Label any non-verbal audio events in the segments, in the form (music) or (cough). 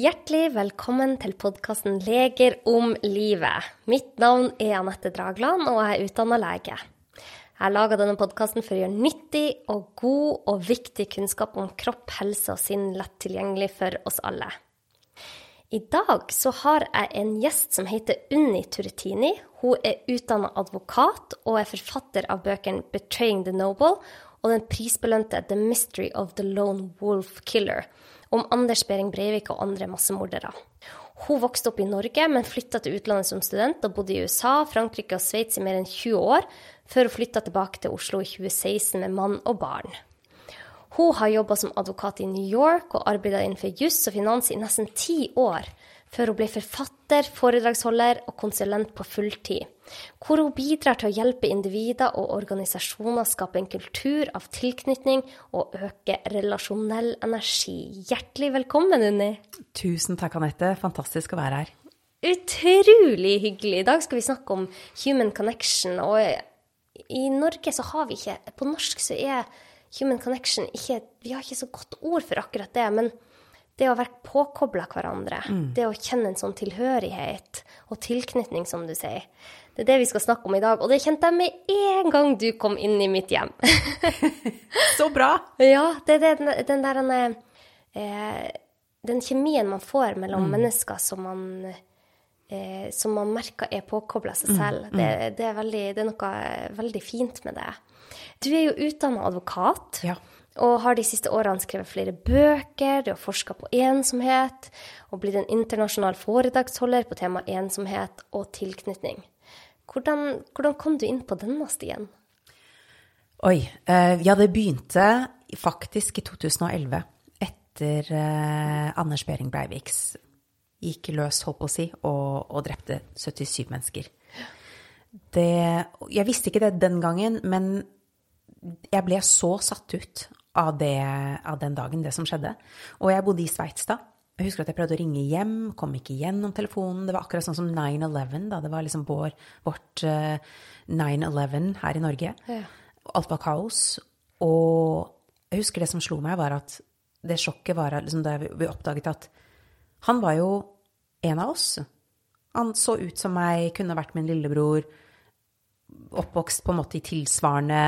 Hjertelig velkommen til podkasten Leger om livet. Mitt navn er Anette Dragland, og jeg er utdanna lege. Jeg laga denne podkasten for å gjøre nyttig og god og viktig kunnskap om kropp, helse og sinn lett tilgjengelig for oss alle. I dag så har jeg en gjest som heter Unni Turretini. Hun er utdanna advokat og er forfatter av bøkene 'Betraying the Noble' og den prisbelønte 'The Mystery of the Lone Wolf Killer' om Anders Behring Breivik og andre massemordere. Hun vokste opp i Norge, men flytta til utlandet som student og bodde i USA, Frankrike og Sveits i mer enn 20 år, før hun flytta tilbake til Oslo i 2016 med mann og barn. Hun har jobba som advokat i New York og arbeida innenfor juss og finans i nesten ti år, før hun ble forfatter, foredragsholder og konsulent på fulltid, hvor hun bidrar til å hjelpe individer og organisasjoner skape en kultur av tilknytning og øke relasjonell energi. Hjertelig velkommen, Unni. Tusen takk, Anette. Fantastisk å være her. Utrolig hyggelig. I dag skal vi snakke om human connection. Og i Norge så har vi ikke På norsk så er human connection ikke Vi har ikke så godt ord for akkurat det. men det å være påkobla hverandre, mm. det å kjenne en sånn tilhørighet og tilknytning, som du sier, det er det vi skal snakke om i dag. Og det kjente jeg med en gang du kom inn i mitt hjem. (laughs) Så bra! Ja, det er den, den der eh, Den kjemien man får mellom mm. mennesker som man eh, som man merker er påkobla seg mm, selv. Mm. Det, det, er veldig, det, er noe veldig fint med det. Du er jo utdanna advokat. Ja. Og har de siste årene skrevet flere bøker, du har forska på ensomhet, og blitt en internasjonal foredragsholder på tema ensomhet og tilknytning. Hvordan, hvordan kom du inn på denne stien? Oi. Uh, ja, det begynte faktisk i 2011, etter uh, Anders Behring Breiviks gikk løs, holdt på å si, og, og drepte 77 mennesker. Det, jeg visste ikke det den gangen, men jeg ble så satt ut av, det, av, den dagen, det som skjedde. Og jeg bodde i Sveits da. Jeg husker at jeg prøvde å ringe hjem, kom ikke gjennom telefonen. Det var akkurat sånn som 9-11, da. Det var liksom vår, vårt uh, eh, 9-11 her i Norge. Ja. Alt var kaos. Og jeg husker det som slo meg, var at det sjokket var liksom da vi oppdaget at han var jo en av oss. Han så ut som meg, kunne vært min lillebror. Oppvokst på en måte i tilsvarende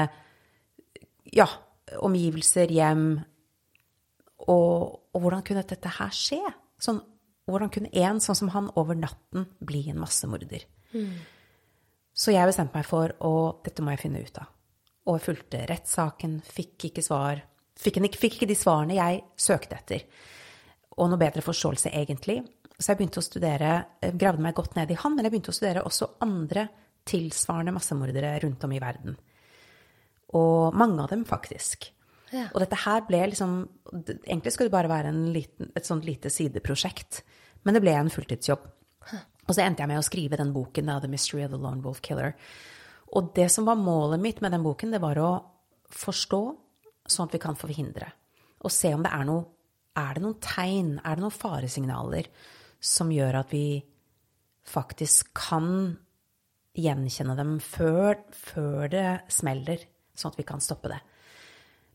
ja, omgivelser, hjem. Og, og, hvordan kunne dette her skje? Sånn, hvordan kunne en sånn som han over natten bli en massemorder? Mm. Så jeg bestemte meg for å dette må jeg finne ut av. Og jeg fulgte rettssaken, fikk ikke svar. Fikk, en, fikk ikke de svarene jeg søkte etter. Og noe bedre forståelse, egentlig. Så jeg begynte å studere, gravde meg godt ned i han, men jeg begynte å studere også andre tilsvarende massemordere rundt om i verden. Og mange av dem, faktisk. Ja. Og dette her ble liksom Egentlig skulle det bare være liten, et sånt lite sideprosjekt. Men det ble en fulltidsjobb. Og så endte jeg med å skrive den boken, The Mystery of the Lone Wolf Killer. Og det som var målet mitt med den boken, det var å forstå, sånn at vi kan forhindre. Og se om det er noe Er det noen tegn, er det noen faresignaler som gjør at vi faktisk kan gjenkjenne dem før, før det smeller? sånn at vi kan stoppe det.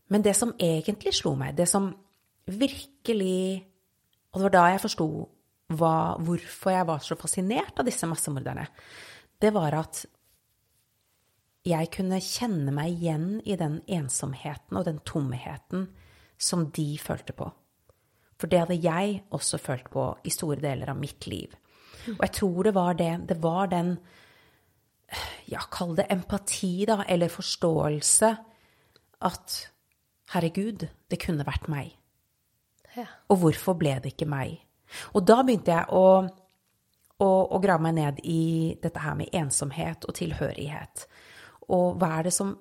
Men det som egentlig slo meg, det som virkelig Og det var da jeg forsto hvorfor jeg var så fascinert av disse massemorderne. Det var at jeg kunne kjenne meg igjen i den ensomheten og den tomheten som de følte på. For det hadde jeg også følt på i store deler av mitt liv. Og jeg tror det var det Det var den ja, kall det empati, da, eller forståelse, at herregud, det kunne vært meg. Ja. Og hvorfor ble det ikke meg? Og da begynte jeg å, å, å, grave meg ned i dette her med ensomhet og tilhørighet. Og hva er det som,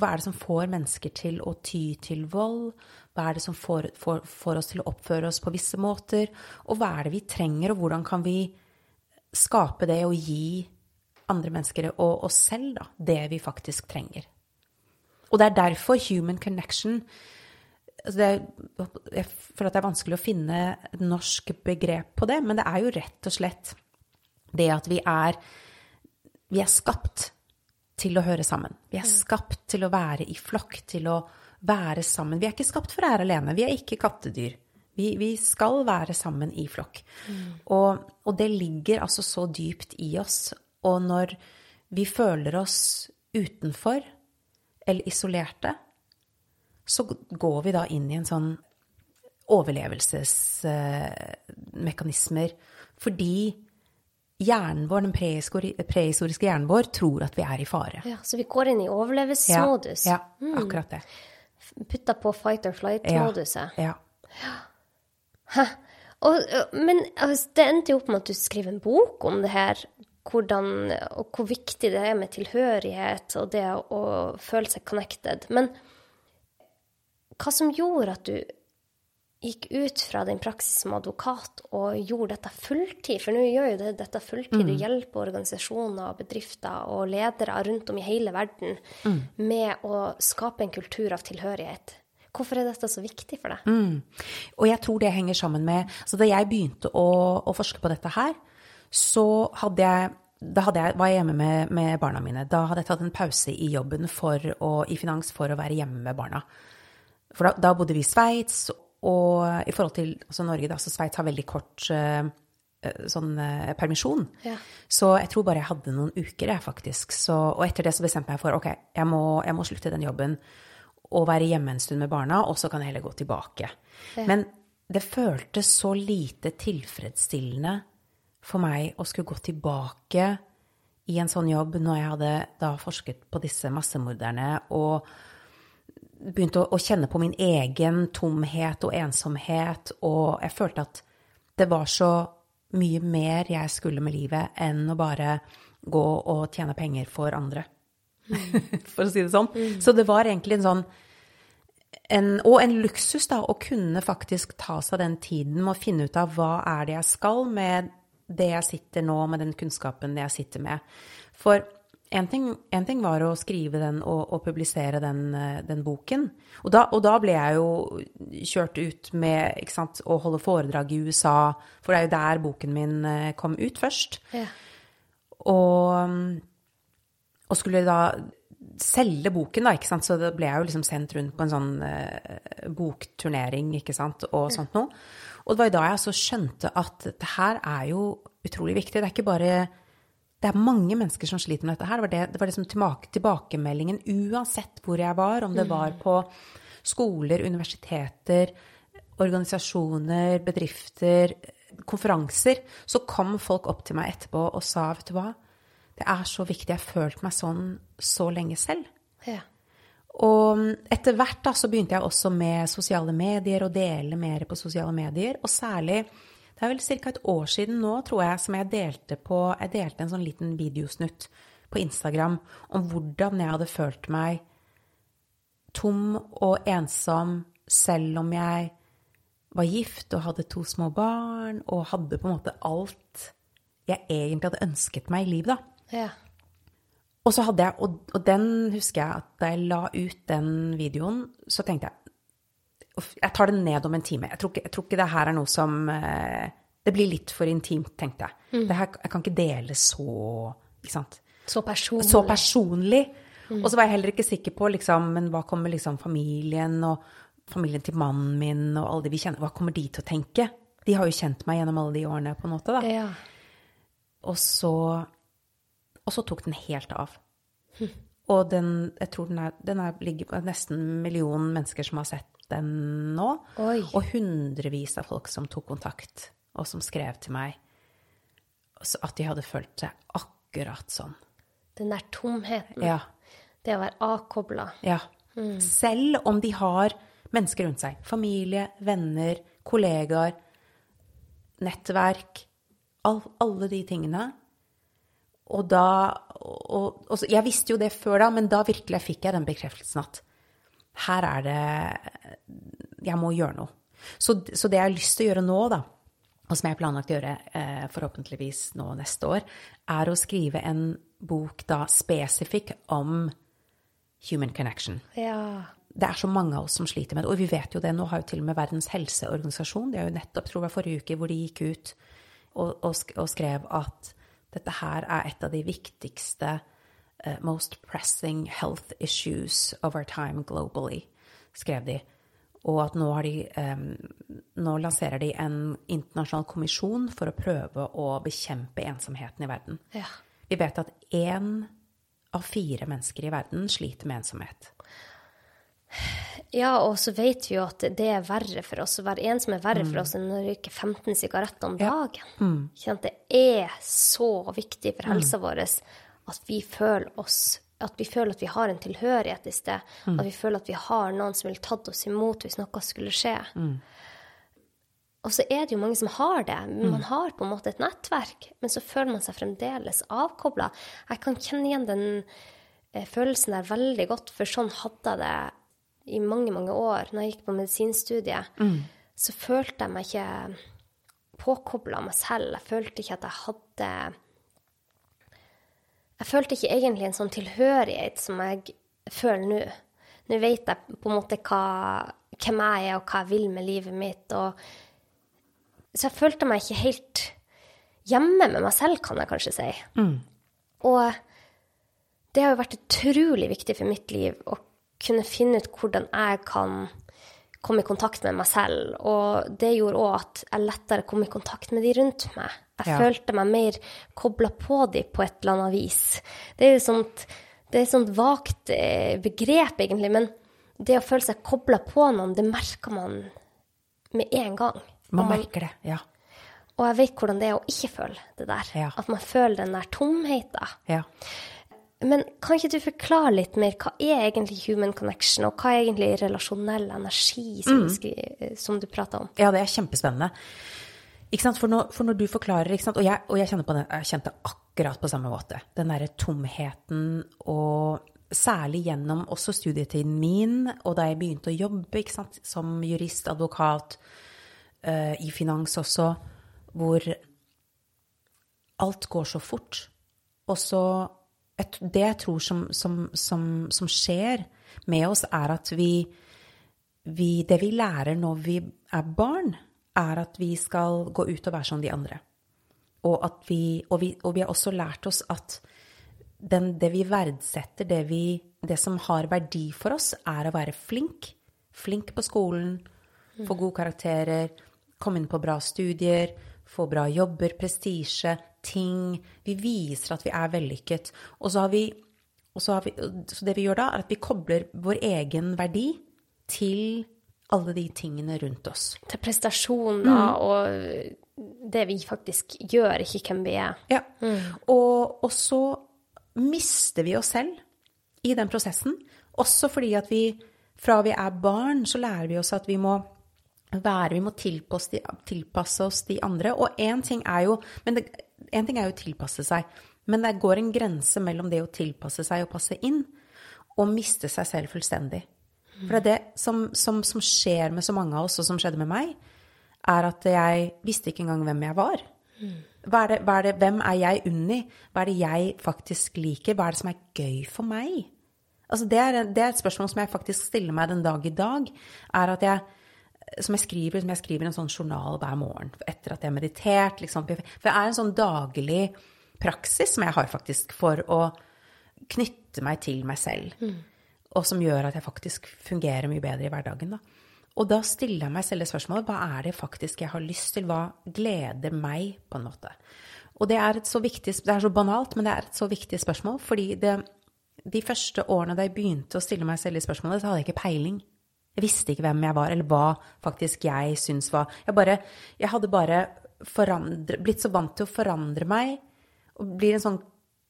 er det som får mennesker til å ty til vold? Hva er det som får, får, får oss til å oppføre oss på visse måter? Og hva er det vi trenger, og hvordan kan vi skape det og gi andre mennesker og oss selv da, det vi faktisk trenger. Og det er derfor human connection altså er, Jeg føler at det er vanskelig å finne et norsk begrep på det, men det er jo rett og slett det at vi er Vi er skapt til å høre sammen. Vi er skapt til å være i flokk, til å være sammen. Vi er ikke skapt for å være alene. Vi er ikke kattedyr. Vi, vi skal være sammen i flokk. Og, og det ligger altså så dypt i oss. Og når vi føler oss utenfor eller isolerte, så går vi da inn i en sånn overlevelsesmekanismer. Fordi hjernen vår, den prehistoriske hjernen vår, tror at vi er i fare. Ja, Så vi går inn i overlevelsesmodus? Ja, ja akkurat det. Putta på fight or flight-moduset? Ja. ja. Hæ? Og, men altså, det endte jo opp med at du skriver en bok om det her. Hvordan, og hvor viktig det er med tilhørighet og det å, føle seg connected. Men hva som gjorde at du gikk ut fra din praksis som advokat og gjorde dette fulltid, for nå gjør jo det, dette fulltid, mm. du hjelper organisasjoner, bedrifter og ledere rundt om i hele verden mm. med å skape en kultur av tilhørighet. Hvorfor er dette så viktig for deg? Mm. Og jeg tror det henger sammen med Så da jeg begynte å, å forske på dette her, så hadde jeg da jeg, var jeg hjemme med, med, barna mine. Da hadde jeg tatt en pause i jobben å, i finans for å være hjemme med barna. For da, da bodde vi i Sveits, og i forhold til altså Norge, da, så Sveits har veldig kort uh, sånn uh, permisjon. Ja. Så jeg tror bare jeg hadde noen uker, jeg, faktisk. Så, og etter det så bestemte jeg for ok, jeg må, jeg må, slutte den jobben og være hjemme en stund med barna, og så kan jeg heller gå tilbake. Ja. Men det føltes så lite tilfredsstillende for meg å skulle gå tilbake i en sånn jobb når jeg hadde da forsket på disse massemorderne og begynte å, å, kjenne på min egen tomhet og ensomhet, og jeg følte at det var så mye mer jeg skulle med livet enn å bare gå og tjene penger for andre. (laughs) For å si det sånn. Mm. Så det var egentlig en sånn en, Og en luksus, da, å kunne faktisk ta seg den tiden med å finne ut av hva er det jeg skal med det jeg sitter nå, med den kunnskapen jeg sitter med. For en ting, en ting, var å skrive den og, og publisere den, eh, den boken. Og da, og da, ble jeg jo kjørt ut med sant, å holde foredrag i USA, for det er jo der boken min eh, kom ut først. Ja. Og, og, skulle da selge boken, da, ikke sant, så da ble jeg jo liksom sendt rundt på en sånn eh, bokturnering, ikke sant, og sånt noe. Og det var jo da jeg så skjønte at det her er jo utrolig viktig. Det er ikke bare det er mange mennesker som sliter med dette her. Det var, det, det var liksom tilbakemeldingen uansett hvor jeg var, om det mm. var på skoler, universiteter, organisasjoner, bedrifter, konferanser, så kom folk opp til meg etterpå og sa, vet du hva, det er så viktig, jeg har følt meg sånn så lenge selv. Ja. Og etter hvert da, så begynte jeg også med sosiale medier, og dele mer på sosiale medier, og særlig det er vel ca. et år siden nå, tror jeg, som jeg delte på Jeg delte en sånn liten videosnutt på Instagram om hvordan jeg hadde følt meg tom og ensom selv om jeg var gift og hadde to små barn og hadde på en måte alt jeg egentlig hadde ønsket meg i livet, da. Ja. Og så hadde jeg, og, og den husker jeg at da jeg la ut den videoen, så tenkte jeg jeg tar det ned om en time. Jeg tror ikke, jeg tror ikke det her er noe som eh, Det blir litt for intimt, tenkte jeg. Mm. Det her, jeg kan ikke dele så ikke sant? Så personlig. Så personlig. Mm. Og så var jeg heller ikke sikker på liksom, men hva kommer liksom familien og familien til mannen min og alle de vi kjenner, hva kommer de til å tenke? De har jo kjent meg gjennom alle de årene, på en måte, da. Ja. Og så Og så tok den helt av. Hm. Og den, jeg tror den, er, den er, ligger på nesten en million mennesker som har sett den nå. Oi. Og hundrevis av folk som tok kontakt, og som skrev til meg at de hadde følt seg akkurat sånn. Den der tomheten. Ja. Det å være avkobla. Ja. Mm. Selv om de har mennesker rundt seg. Familie, venner, kollegaer, nettverk. All, alle de tingene. Og da og, og, Jeg visste jo det før da, men da virkelig fikk jeg den bekreftelsen at her er det Jeg må gjøre noe. Så, så, det jeg har lyst til å gjøre nå, da, og som jeg har planlagt å gjøre eh, forhåpentligvis nå neste år, er å skrive en bok da spesifikk om human connection. Ja. Det er så mange av oss som sliter med det, og vi vet jo det. Nå har jo til og med Verdens helseorganisasjon, det er jo nettopp, tror jeg, forrige uke, hvor de gikk ut og, og skrev at dette her er et av de viktigste uh, most pressing health issues of our time globally, skrev de. Og at nå, har de, um, nå lanserer de en internasjonal kommisjon for å prøve å bekjempe ensomheten i verden. Ja. Vi vet at én av fire mennesker i verden sliter med ensomhet. Ja, og så vet vi jo at det er verre for oss. Å være ensom er verre for oss enn å røyke 15 sigaretter om dagen. Ikke sant? Det er så viktig for helsa vår at vi føler oss at vi føler at vi har en tilhørighet i sted. At vi føler at vi har noen som ville tatt oss imot hvis noe skulle skje. Og så er det jo mange som har det. Man har på en måte et nettverk, men så føler man seg fremdeles avkobla. Jeg kan kjenne igjen den eh, følelsen der veldig godt, for sånn hadde jeg det i mange, mange år. Når jeg gikk på medisinstudiet, så følte jeg meg ikke påkobla meg selv. Jeg følte ikke at jeg hadde Jeg følte ikke egentlig en sånn tilhørighet som jeg føler nå. Nå vet jeg på en måte hva, hvem jeg er, og hva jeg vil med livet mitt. og så jeg følte meg ikke helt hjemme med meg selv, kan jeg kanskje si. Og det har jo vært utrolig viktig for mitt liv å kunne finne ut hvordan jeg kan komme i kontakt med meg selv. Og det gjorde òg at jeg lettere kom i kontakt med de rundt meg. Jeg Ja. følte meg mer kobla på de på et eller annet vis. Det er jo sånt, det er et sånt vagt eh, begrep, egentlig, men det å føle seg kobla på noen, det merker man med en gang. Man man- merker det, ja. og jeg vet hvordan det er å ikke føle det der. Ja. At man føler den der tomheten. ja. Men kan ikke du forklare litt mer, hva er egentlig human connection, og hva er egentlig relasjonell energi, som, du, skri- som du prater om? Ja, det er kjempespennende. For, når, for når du forklarer? Og, jeg, og jeg kjenner på det, jeg kjente akkurat på samme måte. Den derre tomheten, og særlig gjennom også studietiden min, og da jeg begynte å jobbe som jurist, advokat, uh, i finans også, hvor alt går så fort. Og så Det jeg tror som, som, som, som skjer med oss, er at vi, vi Det vi lærer når vi er barn, er at vi skal gå ut og være som de andre. Og, vi, og, vi, og vi har også lært oss at den, det vi verdsetter, det, vi, det som har verdi for oss, er å være flink. Flink på skolen, få gode karakterer, komme inn på bra studier, få bra jobber, prestisje, ting. Vi viser at vi er vellykket. Og så har vi, og så har vi Så det vi gjør da, er at vi kobler vår egen verdi til alle de tingene rundt oss. Til prestasjoner og det vi faktisk gjør, ikke hvem vi er. Ja. Og, og så mister vi oss selv i den prosessen. Også fordi at vi fra vi er barn, så lærer vi oss at vi må være, vi må tilpasse, tilpasse oss de andre. Og én ting er jo men en ting er jo å tilpasse seg, men det går en grense mellom det å tilpasse seg og passe inn, og miste seg selv fullstendig. For det er det som, som, som skjer med så mange av oss, og som skjedde med meg, er at jeg visste ikke engang hvem jeg var. Hva er det, hva er det, hvem er jeg Unni? Hva er det jeg faktisk liker? Hva er det som er gøy for meg? Altså det, er, det er et spørsmål som jeg faktisk stiller meg den dag i dag. er at jeg, som jeg skriver, som jeg skriver en sånn journal hver morgen etter at jeg har meditert. Liksom. For det er en sånn daglig praksis som jeg har faktisk for å knytte meg til meg selv. Og som gjør at jeg faktisk fungerer mye bedre i hverdagen. Da. Og da stiller jeg meg selv det spørsmålet hva er det faktisk jeg har lyst til? Hva gleder meg, på en måte? Og det er et så viktig, det er så banalt, men det er et så viktig spørsmål. Fordi det, de første årene da jeg begynte å stille meg selv de spørsmålene, så hadde jeg ikke peiling. Jeg visste ikke hvem jeg var, eller hva faktisk jeg syns var Jeg, bare, jeg hadde bare forandre, blitt så vant til å forandre meg, og blir en sånn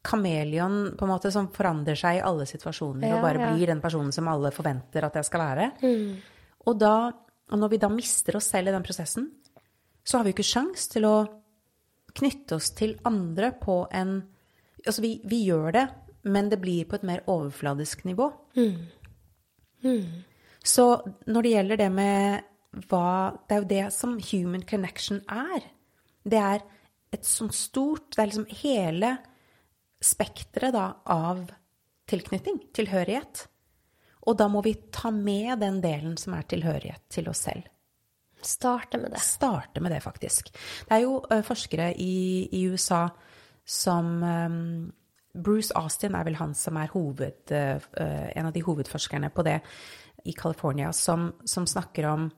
kameleon på en måte som forandrer seg i alle situasjoner, Ja, og bare ja. blir den personen som alle forventer at jeg skal være. Og, da, og når vi da mister oss selv i den prosessen, så har vi jo ikke sjans til å knytte oss til andre på en Altså, vi, vi gjør det, men det blir på et mer overfladisk nivå. Så når det gjelder det med hva Det er jo det som human connection er. Det er et sånt stort Det er liksom hele spekteret av tilknytning, tilhørighet. Og da må vi ta med den delen som er tilhørighet til oss selv. Starte med det. Starte med det, faktisk. Det er jo forskere i, i USA som um, Bruce Austin er vel han som er hoved, ø, en av de hovedforskerne på det. I California som, som snakker om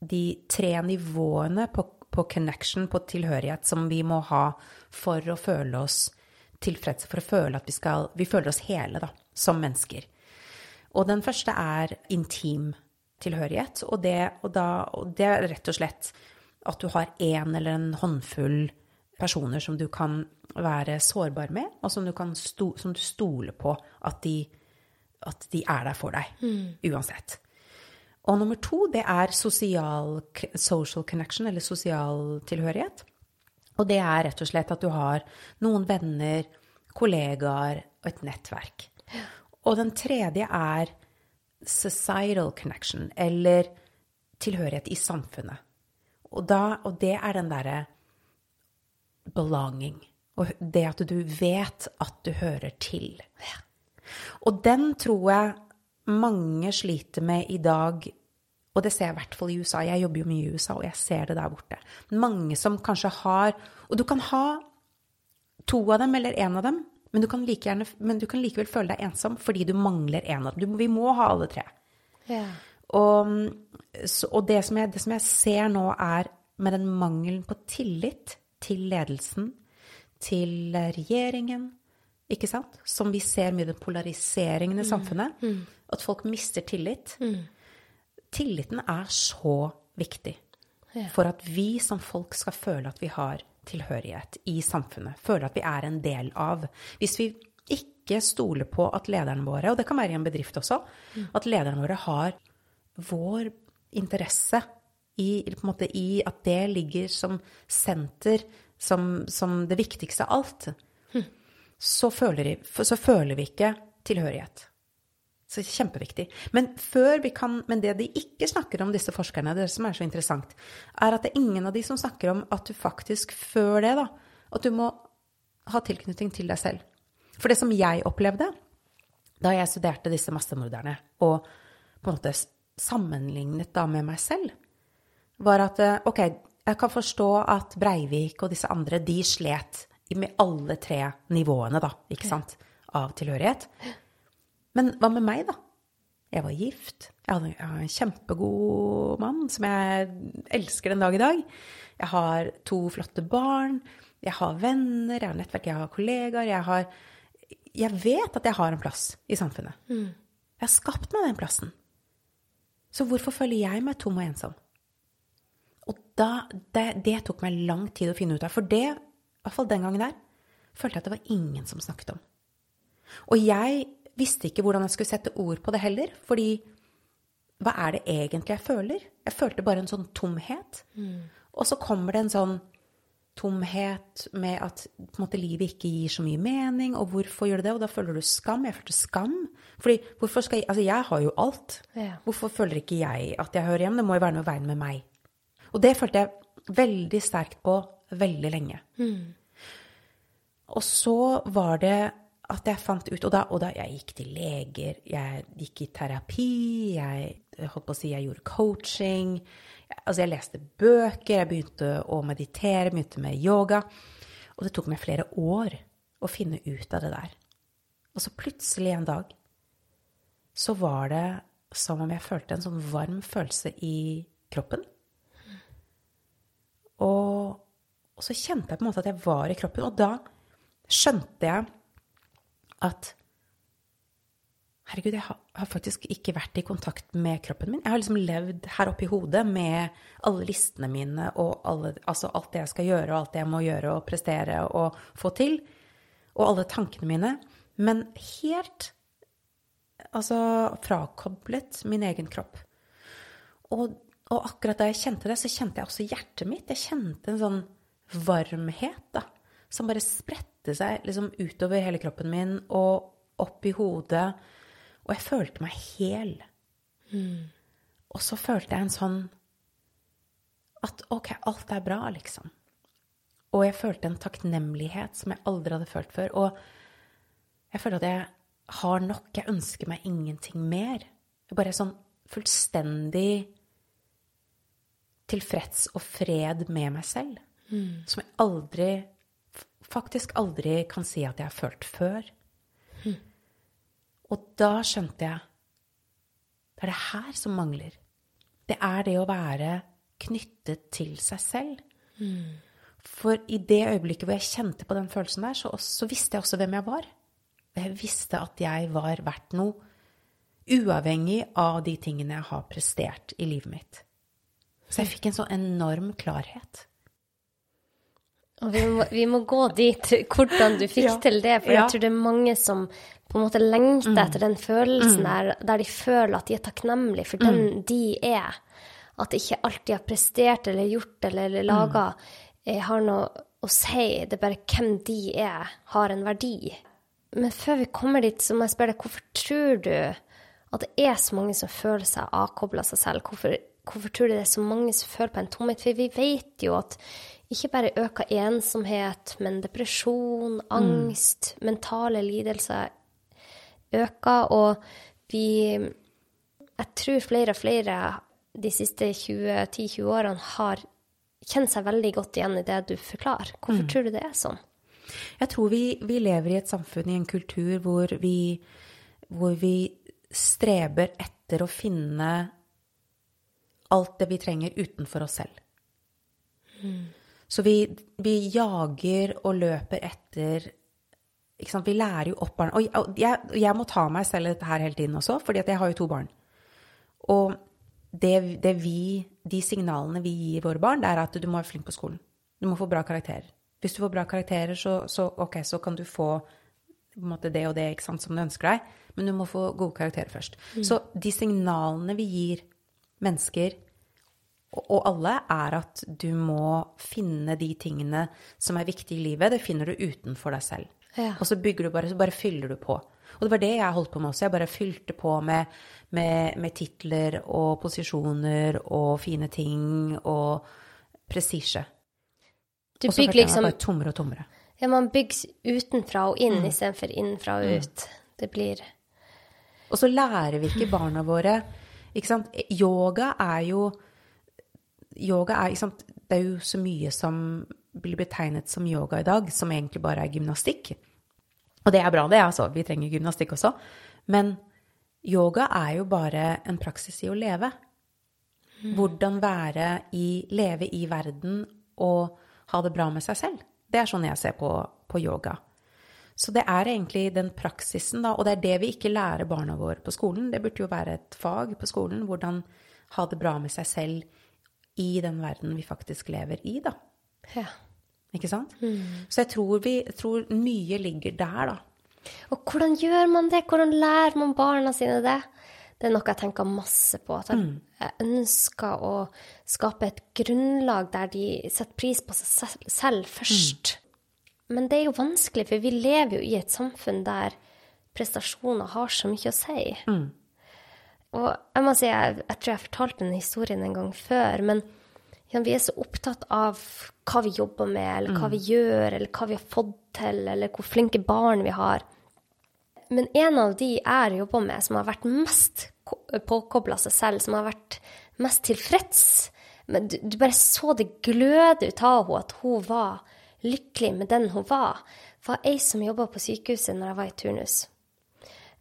de tre nivåene på, på connection, på tilhørighet, som vi må ha for å føle oss tilfredse, for å føle at vi skal Vi føler oss hele, da, som mennesker. Og den første er intim tilhørighet, og det, og da, og det er rett og slett at du har én eller en håndfull personer som du kan være sårbar med, og som du, sto, som du stoler på at de, at de, er der for deg, mm. uansett. Og nummer to, det er sosial, social connection, eller sosial tilhørighet. Og det er rett og slett at du har noen venner, kollegaer og et nettverk. Og den tredje er societal connection, eller tilhørighet i samfunnet. Og, da, og det er den derre belonging. Og det at du vet at du hører til. Og den tror jeg mange sliter med i dag, og det ser jeg i hvert fall i USA. Jeg jobber jo mye i USA, og jeg ser det der borte. Mange som kanskje har Og du kan ha to av dem eller én av dem, men du, kan like gjerne, men du kan likevel føle deg ensom fordi du mangler én av dem. vi må ha alle tre. Ja. Og, og det, som jeg, det som jeg ser nå, er med den mangelen på tillit til ledelsen, til regjeringen, ikke sant? Som vi ser mye den polariseringen i mm. samfunnet. Mm. At folk mister tillit. Mm. Tilliten er så viktig ja. for at vi som folk skal føle at vi har tilhørighet i samfunnet. Føle at vi er en del av. Hvis vi ikke stoler på at lederne våre, og det kan være i en bedrift også, mm. at lederne våre har vår interesse i, måte, i at det ligger som senter, som, som det viktigste av alt, hm. Så, føler, så, føler, vi ikke tilhørighet. Så det er kjempeviktig. Men, kan, men, det de ikke snakker om, disse forskerne, det som er så interessant, er at det er ingen av de som snakker om at du faktisk før det, da, at du må ha tilknytning til deg selv. For det som jeg opplevde da jeg studerte disse massemorderne, og på en måte sammenlignet da med meg selv, var at eh, ok, jeg kan forstå at Breivik og disse andre, de slet med alle tre nivåene, da, ikke sant, av tilhørighet. Men hva med meg, da? Jeg var gift. Jeg hadde, en kjempegod mann som jeg elsker den dag i dag. Jeg har to flotte barn. Jeg har venner, jeg har nettverk, jeg har kollegaer. Jeg, har, jeg vet at jeg har en plass i samfunnet. Mm. Jeg har skapt meg den plassen. Så hvorfor føler jeg meg tom og ensom? Og da, det, det, tok meg lang tid å finne ut av. For det, i hvert fall den gangen der, følte jeg at det var ingen som snakket om. Og jeg visste ikke hvordan jeg skulle sette ord på det heller. Fordi hva er det egentlig jeg føler? Jeg følte bare en sånn tomhet. Mm. Og så kommer det en sånn tomhet med at måte, livet ikke gir så mye mening, og hvorfor gjør det det? Og da føler du skam. Jeg følte skam. Fordi hvorfor skal jeg Altså, jeg har jo alt. Ja. Hvorfor føler ikke jeg at jeg hører hjem? Det må jo være noe i veien med meg. Og det følte jeg veldig sterkt på veldig lenge. Mm. Og så var det at jeg fant ut Og da, og da jeg gikk til leger, jeg gikk i terapi, jeg holdt på å si jeg gjorde coaching. Altså, jeg leste bøker, jeg begynte å meditere, begynte med yoga. Og det tok meg flere år å finne ut av det der. Og så plutselig en dag så var det som om jeg følte en sånn varm følelse i kroppen. Og, og, så kjente jeg på en måte at jeg var i kroppen. Og da skjønte jeg at Herregud, jeg har, faktisk ikke vært i kontakt med kroppen min. Jeg har liksom levd her oppe i hodet med alle listene mine og alle, altså alt det jeg skal gjøre, og alt det jeg må gjøre og prestere og få til. Og alle tankene mine. Men helt altså frakoblet min egen kropp. Og og akkurat da jeg kjente det, så kjente jeg også hjertet mitt. Jeg kjente en sånn varmhet da, som bare spredte seg liksom utover hele kroppen min og opp i hodet. Og jeg følte meg hel. Mm. Og så følte jeg en sånn at ok, alt er bra, liksom. Og jeg følte en takknemlighet som jeg aldri hadde følt før. Og jeg følte at jeg har nok. Jeg ønsker meg ingenting mer. Jeg bare er sånn fullstendig tilfreds og fred med meg selv. Mm. Som jeg aldri Faktisk aldri kan si at jeg har følt før. Mm. Og da skjønte jeg Det er det her som mangler. Det er det å være knyttet til seg selv. For i det øyeblikket hvor jeg kjente på den følelsen der, så, så visste jeg også hvem jeg var. Jeg visste at jeg var verdt noe, uavhengig av de tingene jeg har prestert i livet mitt. Så jeg fikk en sånn enorm klarhet. Og vi må, vi må gå dit, hvordan du fikk Ja. til det. For Ja. jeg tror det er mange som på en måte lengter etter den følelsen der, der de føler at de er takknemlige for den de er. At ikke alt de har prestert eller gjort eller, eller laga, eh, har noe å si. Det er bare hvem de er, har en verdi. Men før vi kommer dit, så må jeg spørre deg, hvorfor tror du at det er så mange som føler seg avkobla seg selv? Hvorfor, hvorfor tror du det er så mange som føler på en tomhet? For vi vet jo at ikke bare øker ensomhet, men depresjon, angst, mentale lidelser øker, og vi Jeg tror flere og flere de siste 10-20 årene har kjent seg veldig godt igjen i det du forklarer. Hvorfor tror du det er sånn? Jeg tror vi, vi lever i et samfunn, i en kultur, hvor vi, hvor vi streber etter å finne alt det vi trenger utenfor oss selv. Så vi, vi jager og løper etter? Vi lærer jo opp barn. Og jeg, jeg må ta meg selv dette her hele tiden også, fordi jeg har jo to barn. Og det, det vi, de signalene vi gir våre barn, det er at du må være flink på skolen. Du må få bra karakterer. Hvis du får bra karakterer, så, så, okay, så kan du få måte det og det sant, som du ønsker deg, men du må få gode karakterer først. Så de signalene vi gir mennesker, og, alle, er at du må finne de tingene som er viktige i livet. Det finner du utenfor deg selv. Ja. Og så bygger du bare, så bare fyller du på. Og det var det jeg holdt på med også. Jeg bare fylte på med, med, med titler og posisjoner og fine ting og prestisje. Du Og så bygger følte jeg meg liksom bare tommere og tommere. Ja, man bygger utenfra og inn istedenfor innenfra og ut. Det blir Og så lærer vi ikke barna våre ikke sant? Yoga er jo Yoga er, sant? Det er jo så mye som blir betegnet som yoga i dag, som egentlig bare er gymnastikk. Og det er bra, det, altså. Vi trenger gymnastikk også. Men yoga er jo bare en praksis i å leve. Hvordan være i, leve i verden og ha det bra med seg selv. Det er sånn jeg ser på, på yoga. Så det er egentlig den praksisen, da, og det er det vi ikke lærer barna våre på skolen. Det burde jo være et fag på skolen, hvordan ha det bra med seg selv i den verden vi faktisk lever i, da. Ja. Ikke sant? Så jeg tror, vi, tror mye ligger der, da. Og hvordan gjør man det? Hvordan lærer man barna sine det? Det er noe jeg tenker masse på. At jeg, mm. ønsker å skape et grunnlag der de setter pris på seg selv, først. først. Men det er jo vanskelig, for vi lever jo i et samfunn der prestasjoner har så mye å si. Og jeg må si, jeg, jeg tror jeg fortalte den historien en gang før, men ja, vi er så opptatt av hva vi jobber med, eller hva vi gjør, eller hva vi har fått til, eller hvor flinke barn vi har. Men en av de jeg jobber med, som har vært mest påkobla seg selv, som har vært mest tilfreds men du, du bare så det gløde ut av henne, at hun var lykkelig med den hun var, var ei som jobba på sykehuset når jeg var i turnus.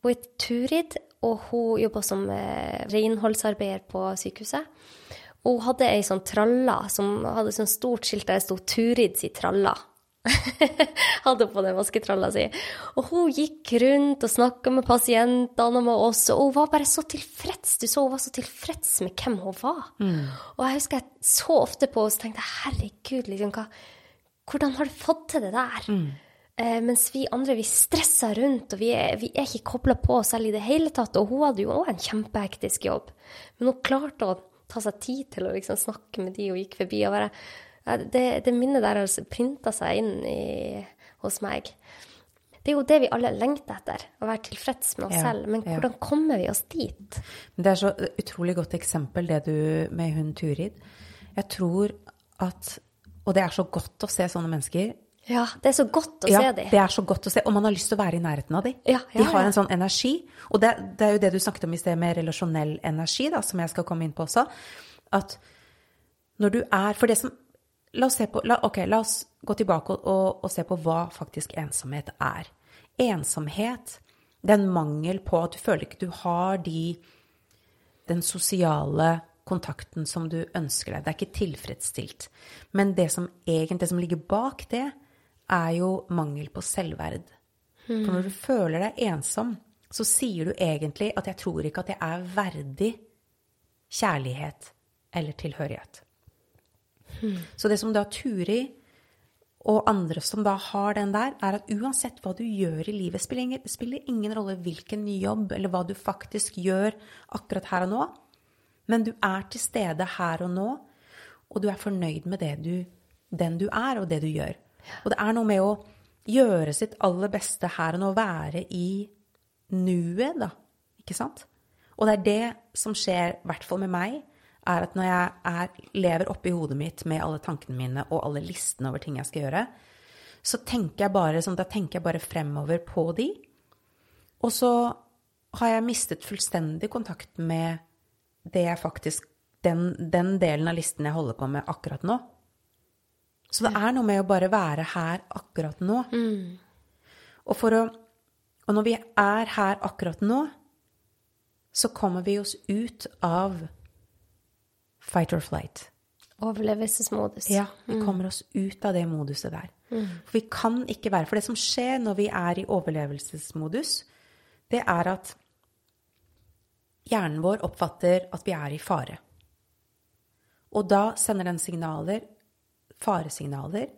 Hun het Turid, og hun jobba som eh, renholdsarbeider på sykehuset. Og hun hadde ei sånn tralla som hadde sånn stort skilt der det sto 'Turid si tralla'. (laughs) hadde på den vasketralla si. Og hun gikk rundt og snakka med pasientene og med oss, og hun var bare så tilfreds. Du så hun var så tilfreds med hvem hun var. Og jeg husker jeg så ofte på henne og tenkte herregud, liksom, hva, hvordan har du fått til det der? Eh, mens vi andre, vi stressa rundt, og vi er, vi er ikke kobla på selv i det hele tatt. Og hun hadde jo òg en kjempehektisk jobb. Men hun klarte å ta seg tid til å liksom snakke med de hun gikk forbi. og bare ja, det, det minnet der har altså printa seg inn i, hos meg. Det er jo det vi alle lengter etter, å være tilfreds med oss Ja, selv. Men ja. hvordan kommer vi oss dit? Det er så utrolig godt eksempel, det du med hun Turid. Jeg tror at Og det er så godt å se sånne mennesker. Ja, det er så godt å ja, se dem. det er så godt å se. Og man har lyst til å være i nærheten av dem. Ja, ja, de har en sånn energi. Og det, det er jo det du snakket om i sted med relasjonell energi, da, som jeg skal komme inn på også. At når du er For det som La oss, se på, la, okay, la oss gå tilbake og, og, og se på hva faktisk ensomhet er. Ensomhet, det er en mangel på at du føler ikke du har de den sosiale kontakten som du ønsker deg. Det er ikke tilfredsstilt. Men det som egentlig det som ligger bak det, er jo mangel på selvverd. For når du føler deg ensom, så sier du egentlig at 'jeg tror ikke at jeg er verdig kjærlighet eller tilhørighet'. Så det som da Turi og andre som da har den der, er at uansett hva du gjør i livet, spiller spiller ingen rolle hvilken jobb eller hva du faktisk gjør akkurat her og nå, men du er til stede her og nå, og du er fornøyd med du, den du er, og det du gjør. Og det er noe med å gjøre sitt aller beste her og nå, være i nuet, da. Ikke sant? Og det er det som skjer, i hvert fall med meg, er at når jeg er, lever oppi hodet mitt med alle tankene mine og alle listene over ting jeg skal gjøre, så tenker jeg bare, sånn, da tenker jeg bare fremover på de. Og så har jeg mistet fullstendig kontakt med det jeg faktisk den, den delen av listen jeg holder på med akkurat nå. Så det er noe med å bare være her akkurat nå. Og, for å, og når vi er her akkurat nå, så kommer vi oss ut av fight or flight. Overlevelsesmodus. Ja, vi kommer oss ut av det moduset der. For vi kan ikke være For det som skjer når vi er i overlevelsesmodus, det er at hjernen vår oppfatter at vi er i fare. Og da sender den signaler, faresignaler,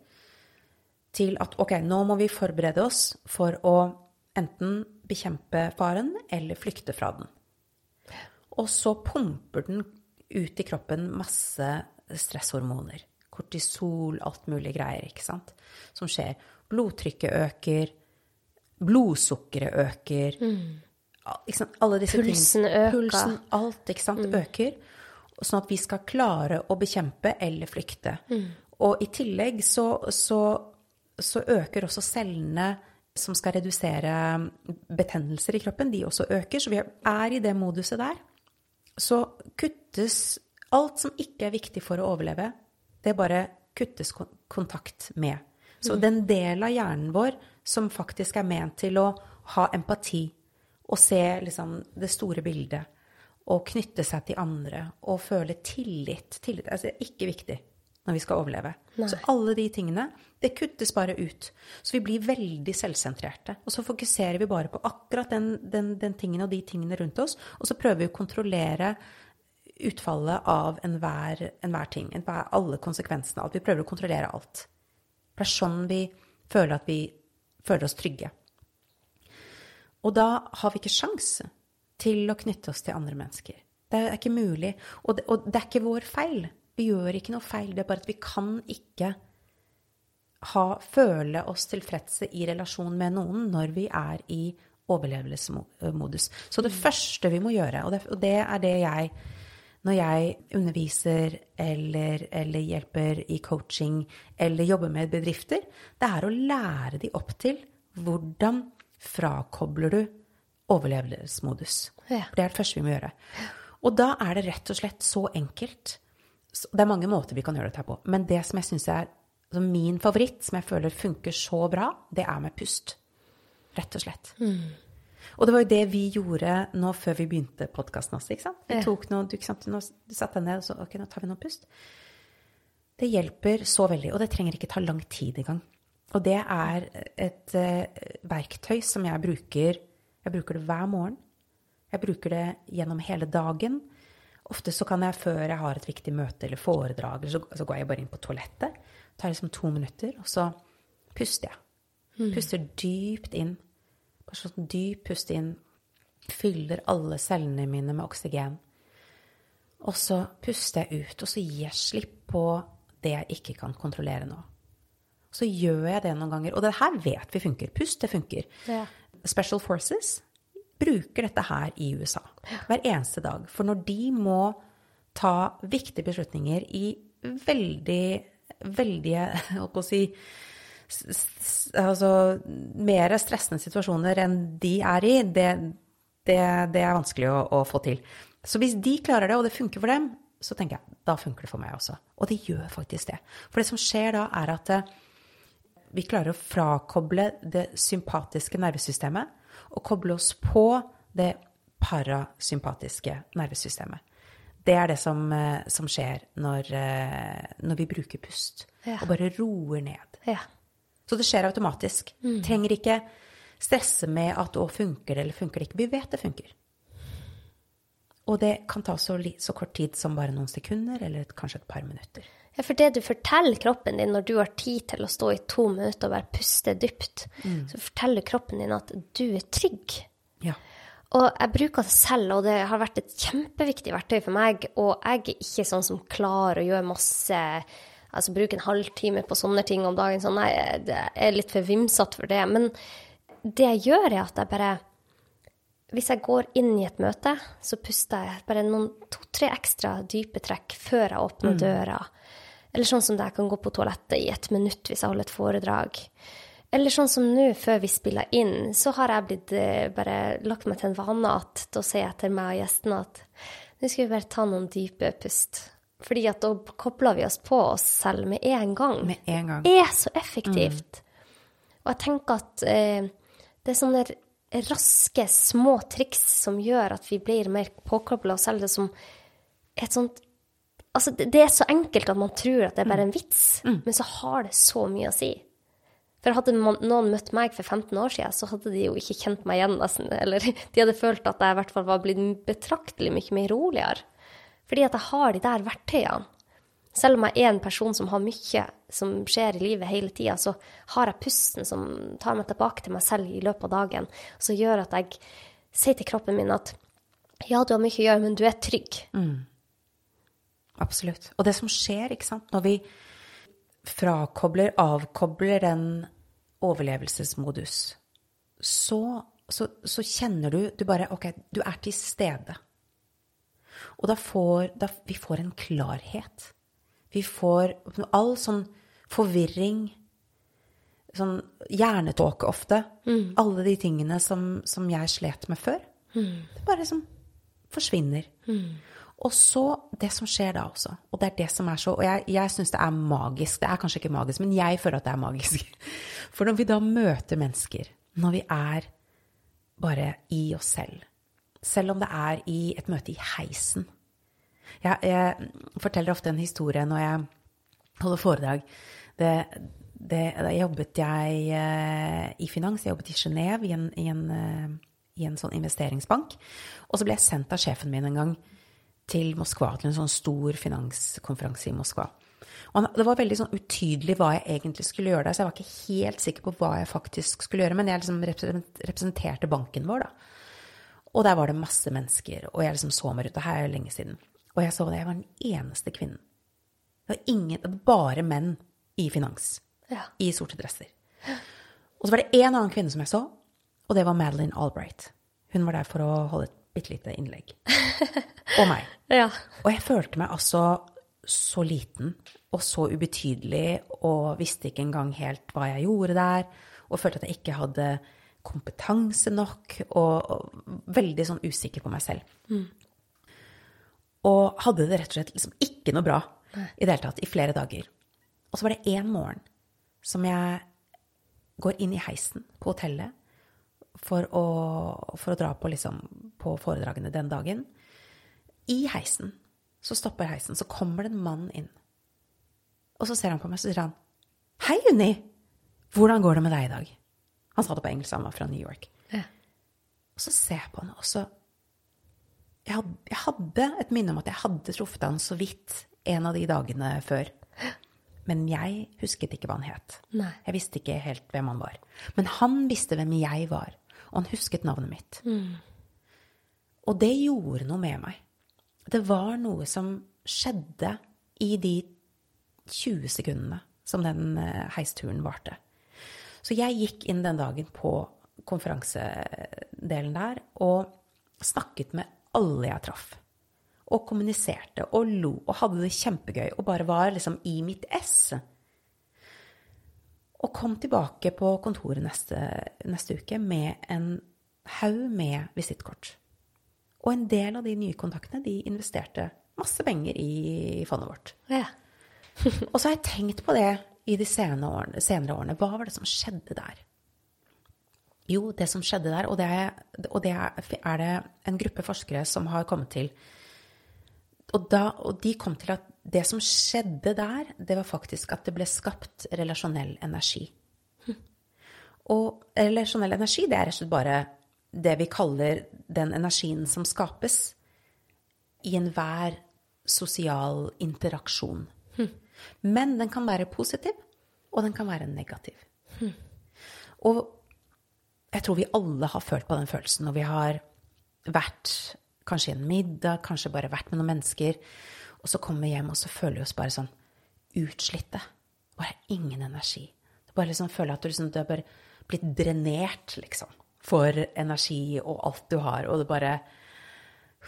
til at ok, nå må vi forberede oss for å enten bekjempe faren eller flykte fra den. Og så pumper den ut i kroppen masse stresshormoner. Kortisol, alt mulig greier, ikke sant, som skjer. Blodtrykket øker, blodsukkeret øker. Sant? Alle disse Pulsen tingene. øker. Pulsen, alt, ikke sant, øker. Sånn at vi skal klare å bekjempe eller flykte. Og i tillegg så, så, så øker også cellene som skal redusere betennelser i kroppen, de også øker. Så vi er i det moduset der så kuttes alt som ikke er viktig for å overleve, det bare kuttes kontakt med. Så den delen av hjernen vår som faktisk er ment til å ha empati og se liksom det store bildet og knytte seg til andre og føle tillit, tillit altså, det er ikke viktig når vi skal overleve. Så alle de tingene, det kuttes bare ut. Så vi blir veldig selvsentrerte. Og så fokuserer vi bare på akkurat den, den, den tingen og de tingene rundt oss, og så prøver vi å kontrollere utfallet av enhver, enhver ting. Enhver, alle konsekvensene alt. Vi prøver å kontrollere alt. Det er sånn vi føler at vi føler oss trygge. Og da har vi ikke sjans til å knytte oss til andre mennesker. Det er ikke mulig. Og det, og det er ikke vår feil. Vi gjør ikke noe feil. Det er bare at vi kan ikke ha, føle oss tilfredse i relasjon med noen når vi er i overlevelsesmodus. Så det første vi må gjøre, og det, og det er det jeg når jeg underviser eller, eller hjelper i coaching eller jobber med bedrifter, det er å lære de opp til hvordan frakobler du overlevelsesmodus. Ja. Det er det første vi må gjøre. Og da er det rett og slett så enkelt. Så Det er mange måter vi kan gjøre dette på. Men det som jeg syns er altså min favoritt, som jeg føler funker så bra, det er med pust. Rett og slett. Og det var jo det vi gjorde nå før vi begynte podkasten også. ikke sant? Vi tok noe, du, sant? Nå, du satte deg ned og så ok, nå tar vi noen pust. Det hjelper så veldig, og det trenger ikke ta lang tid engang. Og det er et uh, verktøy som jeg bruker Jeg bruker det hver morgen. Jeg bruker det gjennom hele dagen. Ofte så kan jeg før jeg har et viktig møte eller foredrag, så, så går jeg bare inn på toalettet. Tar liksom to minutter, og så puster jeg. Puster dypt inn. Bare sånn dyp pust inn. Fyller alle cellene mine med oksygen. Og så puster jeg ut, og så gir jeg slipp på det jeg ikke kan kontrollere nå. Så gjør jeg det noen ganger. Og det her vet vi funker. Pust, det funker. Ja. Special Forces bruker dette her i USA hver eneste dag. For når de må ta viktige beslutninger i veldig, veldig Hva skal si Altså mer stressende situasjoner enn de er i, det, det, det er vanskelig å, å få til. Så hvis de klarer det, og det funker for dem, så tenker jeg da funker det for meg også. Og det gjør faktisk det. For det som skjer da, er at eh, vi klarer å frakoble det sympatiske nervesystemet og koble oss på det parasympatiske nervesystemet. Det er det som, eh, som skjer når, eh, når, vi bruker pust Ja. og bare roer ned. Ja. Så det skjer automatisk. Trenger ikke stresse med at å, funker det eller funker det ikke. Vi vet det funker. Og det kan ta så, så kort tid som bare noen sekunder, eller kanskje et par minutter. Ja, for det du forteller kroppen din når du har tid til å stå i to minutter og bare puste dypt, så forteller kroppen din at du er trygg. Ja. Og jeg bruker det selv, og det har vært et kjempeviktig verktøy for meg. Og jeg er ikke sånn som klarer å gjøre masse Altså bruke en halvtime på sånne ting om dagen. Sånn, nei, jeg er litt for vimsete for det. Men det jeg gjør, er at jeg bare Hvis jeg går inn i et møte, så puster jeg bare noen to-tre ekstra dype trekk før jeg åpner døra. Eller sånn som det jeg kan gå på toalettet i et minutt hvis jeg holder et foredrag. Eller sånn som nå, før vi spiller inn, så har jeg blitt eh, bare lagt meg til en vane at da sier jeg til meg og gjestene at nå skal vi bare ta noen dype pust. Fordi at da kobler vi oss på oss selv med en gang. Med en gang. Det er så effektivt. Og jeg tenker at eh, det er sånne raske, små triks som gjør at vi blir mer påkobla oss selv. Det som et sånt Altså, det, det er så enkelt at man tror at det er bare en vits, men så har det så mye å si. For hadde man, noen møtt meg for 15 år siden, så hadde de jo ikke kjent meg igjen, nesten. Eller de hadde følt at jeg i hvert fall var blitt betraktelig mye mer roligere. Fordi at jeg har de der verktøyene. Selv om jeg er en person som har mye som skjer i livet hele tida, så har jeg pusten som tar meg tilbake til meg selv i løpet av dagen, som gjør at jeg sier til kroppen min at ja, du har mye å gjøre, men du er trygg. Absolutt. Og det som skjer, ikke sant, når vi frakobler, avkobler den overlevelsesmodus, så, så, så kjenner du Du bare Ok, du er til stede. Og da får da, Vi får en klarhet. Vi får all sånn forvirring, sånn hjernetåke ofte. Alle de tingene som, som jeg slet med før. Det bare liksom forsvinner. Og så det som skjer da også, og det er det som er så Og jeg, jeg syns det er magisk. Det er kanskje ikke magisk, men jeg føler at det er magisk. (laughs) For når vi da møter mennesker, når vi er bare i oss selv, selv om det er i et møte i heisen Jeg, jeg forteller ofte en historie når jeg holder foredrag. Det, det, da jobbet jeg eh, i finans, jeg jobbet i Genéve, i i eh, i en sånn investeringsbank. Og så ble jeg sendt av sjefen min en gang til Moskva, til en sånn stor finanskonferanse i Moskva. Og det var veldig sånn utydelig hva jeg egentlig skulle gjøre der, så jeg var ikke helt sikker på hva jeg faktisk skulle gjøre, men jeg liksom representerte banken vår, da. Og der var det masse mennesker, og jeg liksom så meg rundt, og her er lenge siden. Og jeg så det, jeg var den eneste kvinnen. Det var ingen, bare menn i finans, Ja. i sorte dresser. Og så var det en annen kvinne som jeg så, og det var Madeleine Albright. Hun var der for å holde et bitte lite innlegg. (laughs) Og meg. Ja. Og jeg følte meg altså så liten og så ubetydelig og visste ikke engang helt hva jeg gjorde der. Og følte at jeg ikke hadde kompetanse nok, og, og veldig sånn usikker på meg selv. Og hadde det rett og slett liksom ikke noe bra i det hele tatt i flere dager. Og så var det én morgen som jeg går inn i heisen på hotellet for å, for å dra på, liksom, på foredragene den dagen. I heisen så stopper heisen, så kommer det en mann inn. Og så ser han på meg, så sier han Hei, Unni! Hvordan går det med deg i dag? Han sa det på engelsk, han var fra New York. Ja. Og så ser jeg på han, og så jeg hadde, jeg hadde et minne om at jeg hadde truffet han så vidt en av de dagene før. Men jeg husket ikke hva han het. Nei. Jeg visste ikke helt hvem han var. Men han visste hvem jeg var, og han husket navnet mitt. Og det gjorde noe med meg. Det var noe som skjedde i de 20 sekundene som den eh, heisturen varte. Så jeg gikk inn den dagen på konferansedelen der og snakket med alle jeg traff. Og kommuniserte og lo og hadde det kjempegøy og bare var liksom i mitt ess. Og kom tilbake på kontoret neste, neste uke med en haug med visittkort. Og en del av de nye kontaktene de investerte masse penger i fondet vårt. Ja. (laughs) Og så har jeg tenkt på det i de senere årene, senere årene. Hva var det som skjedde der? Jo, det som skjedde der, og det, er, og det er, er det en gruppe forskere som har kommet til og, da, og de kom til at det som skjedde der, det var faktisk at det ble skapt relasjonell energi. Og relasjonell energi, det er rett og slett bare det vi kaller den energien som skapes i enhver sosial interaksjon. Men den kan være positiv, og den kan være negativ. Og jeg tror vi alle har følt på den følelsen når vi har vært kanskje i en middag, kanskje bare vært med noen mennesker, og så kommer vi hjem, og så føler vi oss bare sånn utslitte. Bare ingen energi. Du bare liksom føler at du, liksom, du er bare blitt drenert, liksom, for energi og alt du har, og det bare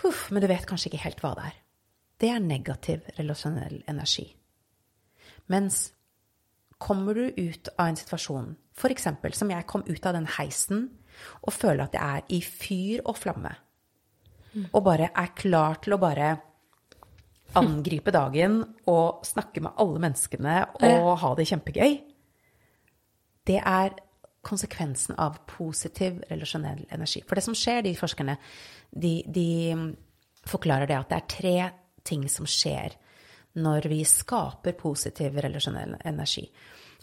Huff, men du vet kanskje ikke helt hva det er. Det er negativ relasjonell energi. Mens kommer du ut av en situasjon, f.eks. som jeg kom ut av den heisen og føler at jeg er i fyr og flamme, og bare er klar til å bare angripe dagen og snakke med alle menneskene og ha det kjempegøy, det er konsekvensen av positiv relasjonell energi. For det som skjer, de forskerne, de, de forklarer det at det er tre ting som skjer når vi skaper positiv relasjonell energi.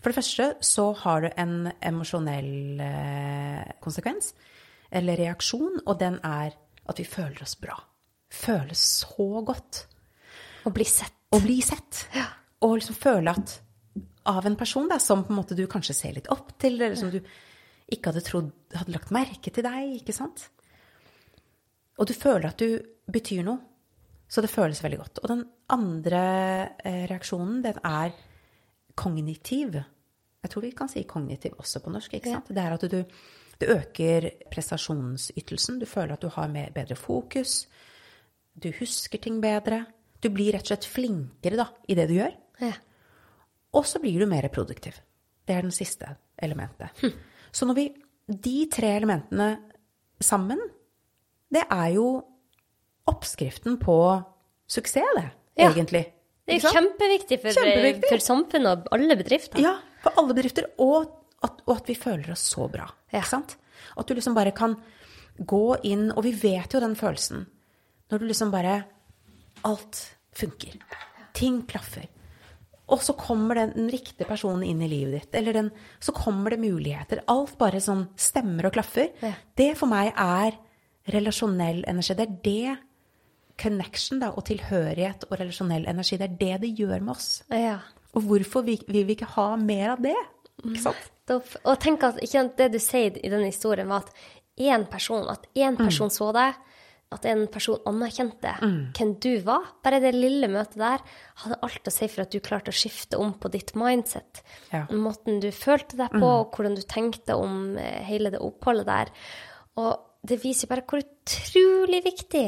For det første så har du en emosjonell eh, konsekvens, eller reaksjon, og den er at vi føler oss bra. Føles så godt. Å bli sett. Å bli sett. Ja. Og liksom føle at av en person da, som på en måte du kanskje ser litt opp til, eller som du ikke hadde trodd hadde lagt merke til deg, ikke sant? Og du føler at du betyr noe. Så det føles veldig godt. Og den andre eh, reaksjonen, den er kognitiv. Jeg tror vi kan si kognitiv også på norsk, ikke sant? Det er at du, du, øker prestasjonsytelsen. Du føler at du har mer, bedre fokus. Du husker ting bedre. Du blir rett og slett flinkere da, i det du gjør. Ja. Og så blir du mer produktiv. Det er den siste elementet. Så når vi De tre elementene sammen, det er jo oppskriften på suksess, det, Ja. egentlig. Det er jo kjempeviktig for, Kjempeviktig. for samfunnet og alle bedrifter. Ja, for alle bedrifter. Og at, og at vi føler oss så bra. Ja. Ikke sant? At du liksom bare kan gå inn Og vi vet jo den følelsen. Når du liksom bare Alt funker. Ting klaffer. Og så kommer den, den riktige personen inn i livet ditt. Eller den, så kommer det muligheter. Alt bare sånn stemmer og klaffer. Ja. Det for meg er relasjonell energi. Det er det connection da, og tilhørighet og relasjonell energi. Det er det det gjør med oss. Ja. Og hvorfor vil, vi ikke ha mer av det? Ikke sant? Og tenk at sant, det du sier i den historien, var at én person, at én Mm. person så deg, at en person anerkjente hvem du var. Bare det lille møtet der hadde alt å si for at du klarte å skifte om på ditt mindset. Ja. Måten du følte deg på, og hvordan du tenkte om eh, hele det oppholdet der. Og det viser bare hvor utrolig viktig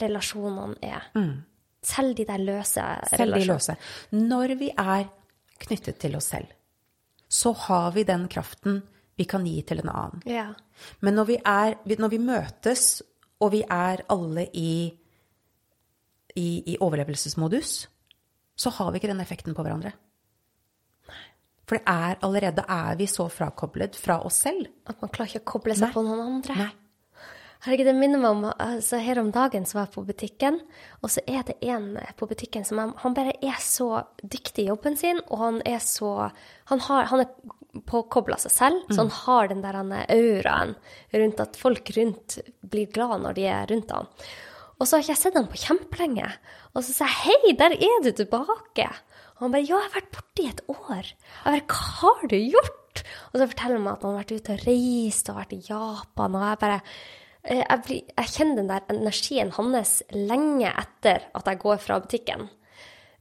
relasjonene er. Selv de der løse Selv de relasjonene. løse. Når vi er knyttet til oss selv, så har vi den kraften vi kan gi til en annen. Ja. Men når vi, er, når vi møtes, og vi er alle i, i, i overlevelsesmodus, så har vi ikke den effekten på hverandre. For det er allerede er vi så frakoblet fra oss selv. At man klarer ikke å koble seg Nei. på noen andre. Nei. Herregud, det minner meg om altså Her om dagen så var jeg på butikken, og så er det en på butikken som Han bare er så dyktig i jobben sin, og han er så Han, har, han er påkobla seg selv, så han har den der han er auraen rundt at folk rundt blir glad når de er rundt han. Og så har ikke jeg sett han på kjempelenge. Og så sa jeg 'Hei, der er du tilbake'. Og han bare 'Ja, jeg har vært borte i et år'. Jeg bare 'Hva har du gjort?' Og så forteller han meg at han har vært ute og reist og vært i Japan, og jeg bare eh, jeg, blir, jeg kjenner den der energien hans lenge etter at jeg går fra butikken.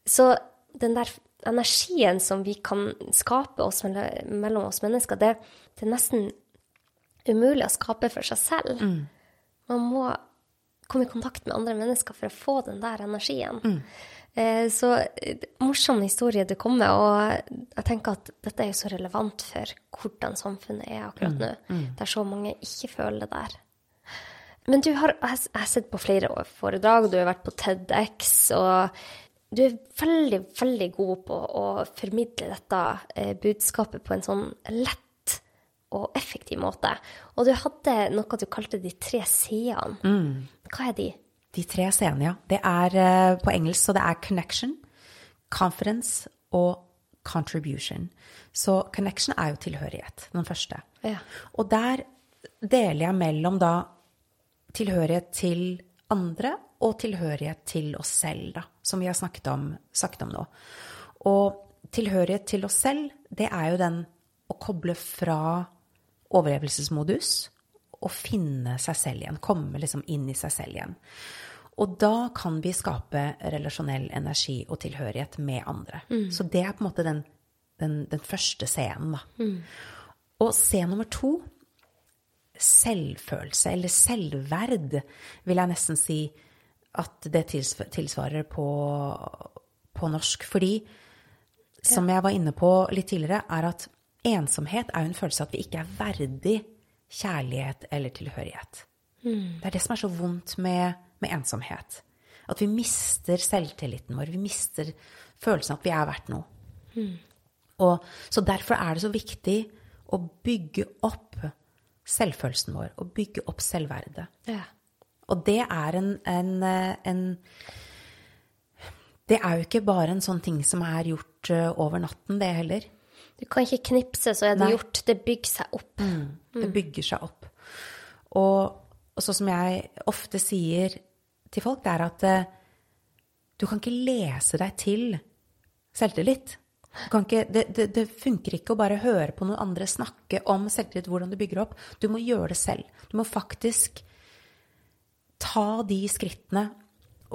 Så den der energien som vi kan skape oss mellom oss mennesker, det, det er nesten umulig å skape for seg selv. Man må komme i kontakt med andre mennesker for å få den der energien. Eh, Så eh, morsom historie du kom med, og jeg tenker at dette er jo så relevant for hvordan samfunnet er akkurat nå, der så mange ikke føler det der. Men du har- jeg har sett på flere foredrag, du har vært på TEDx, og du er veldig, veldig god på å formidle dette eh, budskapet på en sånn lett og effektiv måte. Og du hadde noe du kalte de tre C-ene. Hva er de? De tre C-ene, ja. Det er eh, på engelsk, så det er connection, confidence og contribution. Så connection er jo tilhørighet, den første. Ja. Og der deler jeg mellom da tilhørighet til andre og tilhørighet til oss selv, da, som vi har snakket om, snakket om nå. Og tilhørighet til oss selv, det er jo den å koble fra overlevelsesmodus og finne seg selv igjen. Komme liksom inn i seg selv igjen. Og da kan vi skape relasjonell energi og tilhørighet med andre. Så det er på en måte den, den, den første scenen, da. Og C nummer to, selvfølelse, eller selvverd, vil jeg nesten si at det tilsvarer på, på norsk. Fordi, som jeg var inne på litt tidligere, er at ensomhet er jo en følelse av at vi ikke er verdig kjærlighet eller tilhørighet. Det er det som er så vondt med, med ensomhet. At vi mister selvtilliten vår. Vi mister følelsen av at vi er verdt noe. Og, så derfor er det så viktig å bygge opp selvfølelsen vår, og bygge opp selvverdet. Ja. Og det er en, en, en Det er jo ikke bare en sånn ting som er gjort eh, over natten, det heller. Du kan ikke knipse, så er det Nei. gjort. Det bygger seg opp. Det bygger seg opp. Og, og sånn som jeg ofte sier til folk, det er at eh, du kan ikke lese deg til selvtillit. Du kan ikke, det, det, det funker ikke å bare høre på noen andre snakke om selvtillit, hvordan du bygger opp. Du må gjøre det selv. Du må faktisk ta de skrittene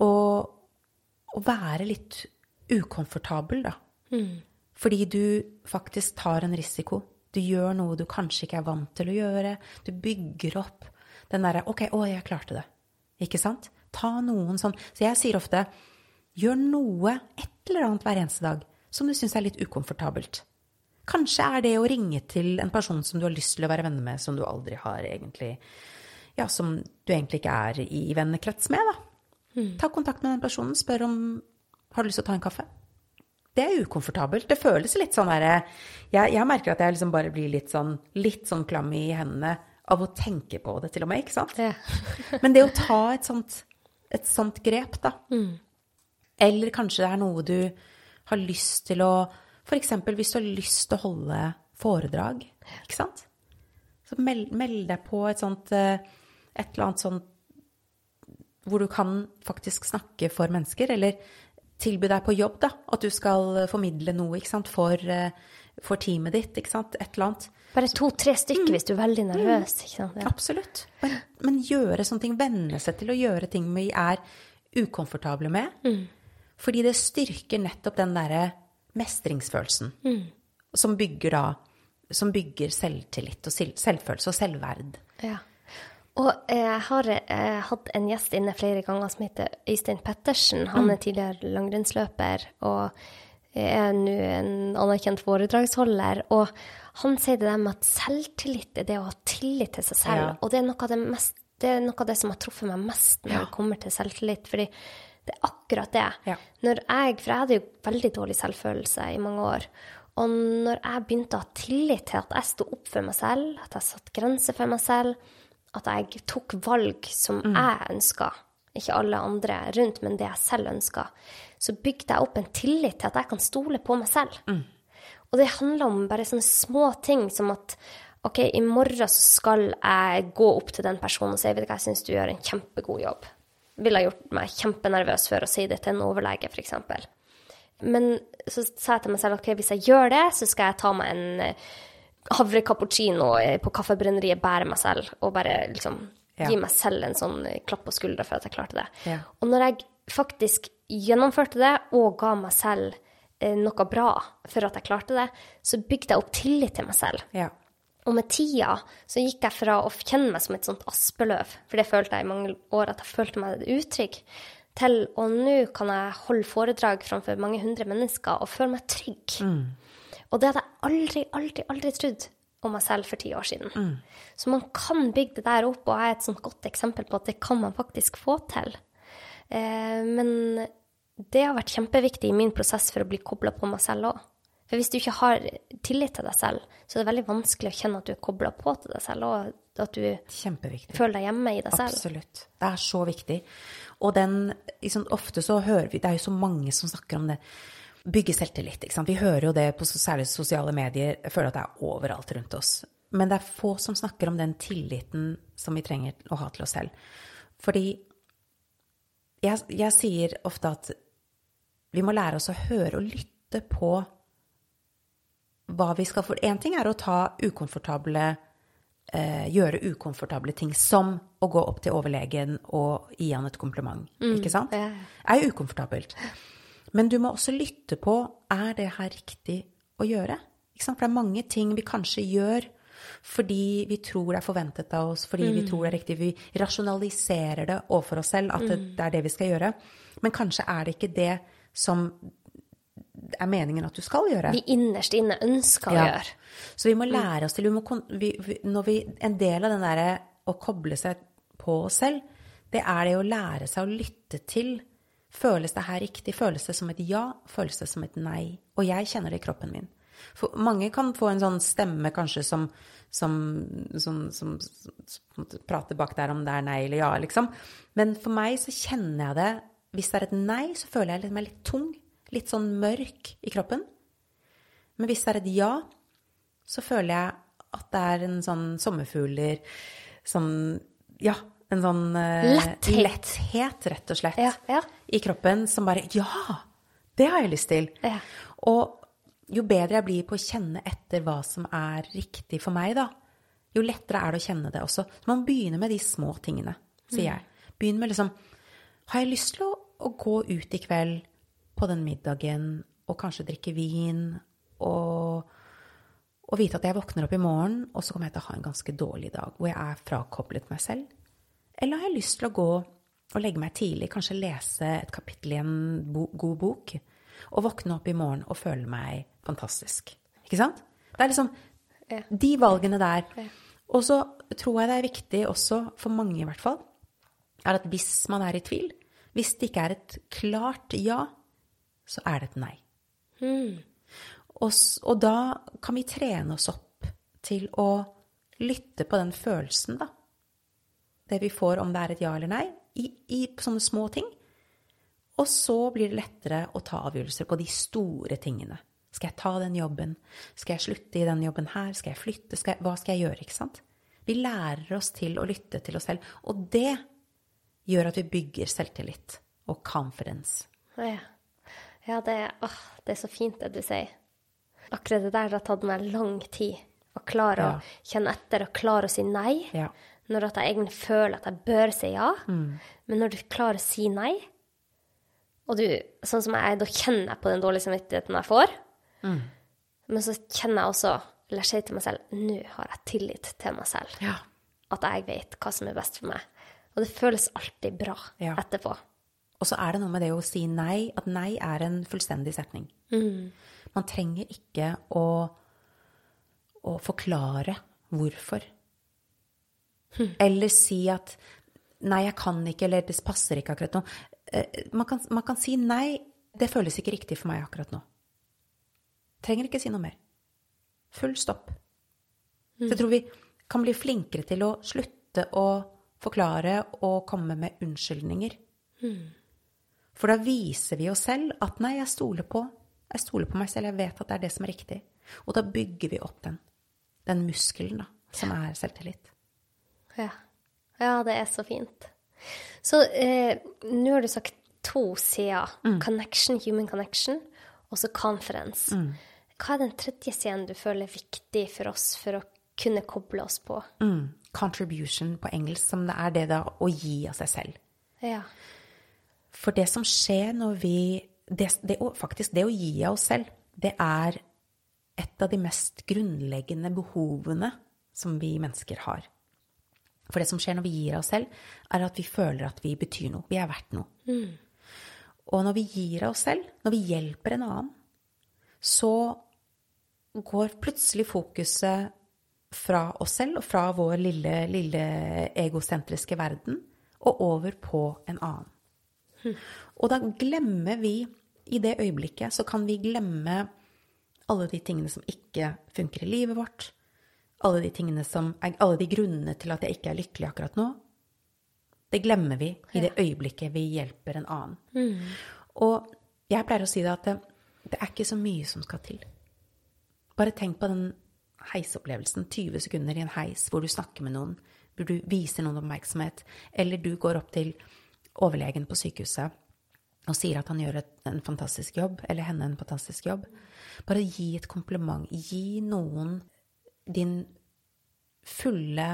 og, og være litt ukomfortabel, da. Fordi du faktisk tar en risiko. Du gjør noe du kanskje ikke er vant til å gjøre. Du bygger opp den derre OK, å, jeg klarte det. Ikke sant? Ta noen sånn Så jeg sier ofte gjør noe, et eller annet hver eneste dag, som du syns er litt ukomfortabelt. Kanskje er det å ringe til en person som du har lyst til å være venner med, som du aldri har egentlig Ja, som du egentlig ikke er i vennekrets med, da. Ta kontakt med den personen, spør om Har du lyst til å ta en kaffe? Det er ukomfortabelt. Det føles litt sånn derre jeg, jeg merker at jeg liksom bare blir litt sånn, litt sånn klam i hendene av å tenke på det, til og med, ikke sant? Ja. (laughs) Men det å ta et sånt, et sånt grep, da. Eller kanskje det er noe du har lyst til å F.eks. hvis du har lyst til å holde foredrag, ikke sant? Så meld, meld deg på et sånt eh, Et eller annet sånn hvor du kan faktisk snakke for mennesker, eller tilby deg på jobb, da. At du skal formidle noe, ikke sant, for, eh, for teamet ditt, ikke sant. Et eller annet. Bare to-tre stykker hvis du er veldig nervøs. Ikke sant? Ja. Absolutt. Men, men gjøre sånne ting, venne seg til å gjøre ting vi er ukomfortable med. Fordi det styrker nettopp den derre mestringsfølelsen. Som bygger da Som bygger selvtillit og selvfølelse og selvverd. Ja. Og jeg har eh, hatt en gjest inne flere ganger som heter Øystein Pettersen. Han er tidligere langrennsløper og er nå en anerkjent foredragsholder. Og han sier det der med at selvtillit er det å ha tillit til seg selv. Ja. Og det er, det, mest, det er noe av det som har truffet meg mest når Ja. det kommer til selvtillit. Fordi det er akkurat det. Ja. Jeg, for jeg hadde jo veldig dårlig selvfølelse i mange år. Og når jeg begynte å ha tillit til at jeg sto opp for meg selv, at jeg satte grenser for meg selv, at jeg tok valg som jeg ønska, ikke alle andre rundt, men det jeg selv ønska, så bygde jeg opp en tillit til at jeg kan stole på meg selv. Og det handler om bare sånne små ting som at OK, i morgen så skal jeg gå opp til den personen og si vet du hva, jeg syns du gjør en kjempegod jobb. Ville ha gjort meg kjempenervøs for å si det til en overlege, f.eks. Men så sa jeg til meg selv ok, hvis jeg gjør det, så skal jeg ta meg en havre cappuccino eh, på kaffebrenneriet, bære meg selv og bare liksom Ja. gi meg selv en sånn eh, klapp på skuldra for at jeg klarte det. Ja. Og når jeg faktisk gjennomførte det og ga meg selv eh, noe bra for at jeg klarte det, så bygde jeg opp tillit til meg selv. Ja. Og med tida så gikk jeg fra å kjenne meg som et sånt aspeløv, for det følte jeg i mange år at jeg følte meg utrygg, til og nå kan jeg holde foredrag framfor mange hundre mennesker og føle meg trygg. Og det hadde jeg aldri, aldri, aldri trodd om meg selv for ti år siden. Så man kan bygge det der opp, og jeg er et sånt godt eksempel på at det kan man faktisk få til. Eh, men det har vært kjempeviktig i min prosess for å bli kobla på meg selv òg. For hvis du ikke har tillit til deg selv, så er det veldig vanskelig å kjenne at du er kobla på til deg selv, og at du føler deg hjemme i deg selv. Absolutt. Det er så viktig. Og den liksom, Ofte så hører vi Det er jo så mange som snakker om det. Bygge selvtillit. ikke sant? Vi hører jo det på særlig sosiale medier. Jeg føler at det er overalt rundt oss. Men det er få som snakker om den tilliten som vi trenger å ha til oss selv. Fordi jeg, jeg sier ofte at vi må lære oss å høre og lytte på hva vi skal For én ting er å ta ukomfortable eh, Gjøre ukomfortable ting, som å gå opp til overlegen og gi han et kompliment. Ikke sant? Det er jo ukomfortabelt. Men du må også lytte på er det her riktig å gjøre. For det er mange ting vi kanskje gjør fordi vi tror det er forventet av oss, fordi vi tror det er riktig. Vi rasjonaliserer det overfor oss selv, at det, det er det vi skal gjøre. Men kanskje er det ikke det som er meningen at du skal gjøre. Vi innerst inne ønsker å Ja. gjøre. Så vi må lære oss til vi må, vi, vi, når vi, En del av den derre å koble seg på oss selv, det er det å lære seg å lytte til. Føles det her riktig? Føles det som et ja? Føles det som et nei? Og jeg kjenner det i kroppen min. For mange kan få en sånn stemme kanskje som, som, som, som, som prater bak der om det er nei eller ja, liksom. Men for meg så kjenner jeg det Hvis det er et nei, så føler jeg meg litt tung. Litt sånn mørk i kroppen. Men hvis det er et ja, så føler jeg at det er en sånn sommerfugler Sånn Ja, en sånn uh, Letthet. letthet, rett og slett, Ja, ja. i kroppen som bare Ja! Det har jeg lyst til. Ja. Og jo bedre jeg blir på å kjenne etter hva som er riktig for meg, da, jo lettere er det å kjenne det også. Så man begynner med de små tingene, sier jeg. Begynn med liksom Har jeg lyst til å, å gå ut i kveld på den middagen og kanskje drikke vin og, og vite at jeg våkner opp i morgen, og så kommer jeg til å ha en ganske dårlig dag hvor jeg er frakoblet meg selv? Eller har jeg lyst til å gå og legge meg tidlig, kanskje lese et kapittel i en bo god bok, og våkne opp i morgen og føle meg fantastisk? Ikke sant? Det er liksom Ja. de valgene der. Ja. Og så tror jeg det er viktig også, for mange i hvert fall, er at hvis man er i tvil, hvis det ikke er et klart ja, så er det et nei. Og, og da kan vi trene oss opp til å lytte på den følelsen, da. Det vi får om det er et ja eller nei, i, i sånne små ting. Og så blir det lettere å ta avgjørelser på de store tingene. Skal jeg ta den jobben? Skal jeg slutte i den jobben her? Skal jeg flytte? Skal jeg, hva skal jeg gjøre? Ikke sant? Vi lærer oss til å lytte til oss selv, og det gjør at vi bygger selvtillit og confidence. Ja, ja det, åh, det er så fint det du sier. Akkurat det der har tatt meg lang tid. Å klare Ja. å kjenne etter og klare å si nei. Ja. Når at jeg egentlig føler at jeg bør si ja. Mm. Men når du klarer å si nei, og du, sånn som jeg, da kjenner jeg på den dårlige samvittigheten jeg får. Mm. Men så kjenner jeg også, eller jeg sier til meg selv, nå har jeg tillit til meg selv. Ja. At jeg vet hva som er best for meg. Og det føles alltid bra Ja. etterpå. Og så er det noe med det å si nei, at nei er en fullstendig setning. Man trenger ikke å, å forklare hvorfor. Eller si at nei, jeg kan ikke, eller det passer ikke akkurat nå. Eh, Man kan, man kan si nei, det føles ikke riktig for meg akkurat nå. Trenger ikke si noe mer. Full stopp. Så jeg tror vi kan bli flinkere til å slutte å forklare og komme med unnskyldninger. For da viser vi oss selv at nei, jeg stoler på. Jeg stoler på meg selv, jeg vet at det er det som er riktig. Og da bygger vi opp den, den muskelen da, som er selvtillit. Ja. ja, det er så fint. Så eh, nå har du sagt to sider. Connection, human connection, og så conference. Hva er den tredje siden du føler er viktig for oss for å kunne koble oss på? Mm. Contribution på engelsk, som det er det da å gi av seg selv. Ja. For det som skjer når vi det, det, Faktisk, det å gi av oss selv, det er et av de mest grunnleggende behovene som vi mennesker har. For det som skjer når vi gir av oss selv, er at vi føler at vi betyr noe. Vi er verdt noe. Og når vi gir av oss selv, når vi hjelper en annen, så går plutselig fokuset fra oss selv og fra vår lille, lille egosentriske verden og over på en annen. Og da glemmer vi, i det øyeblikket, så kan vi glemme alle de tingene som ikke funker i livet vårt, alle de, tingene som alle de grunnene til at jeg ikke er lykkelig akkurat nå, det glemmer vi i det øyeblikket vi hjelper en annen. Og jeg pleier å si det at det, det er ikke så mye som skal til. Bare tenk på den heisopplevelsen, 20 sekunder i en heis hvor du snakker med noen, hvor du viser noen oppmerksomhet, eller du går opp til overlegen på sykehuset og sier at han gjør en fantastisk jobb, eller henne en fantastisk jobb. Bare gi et kompliment. Gi noen din fulle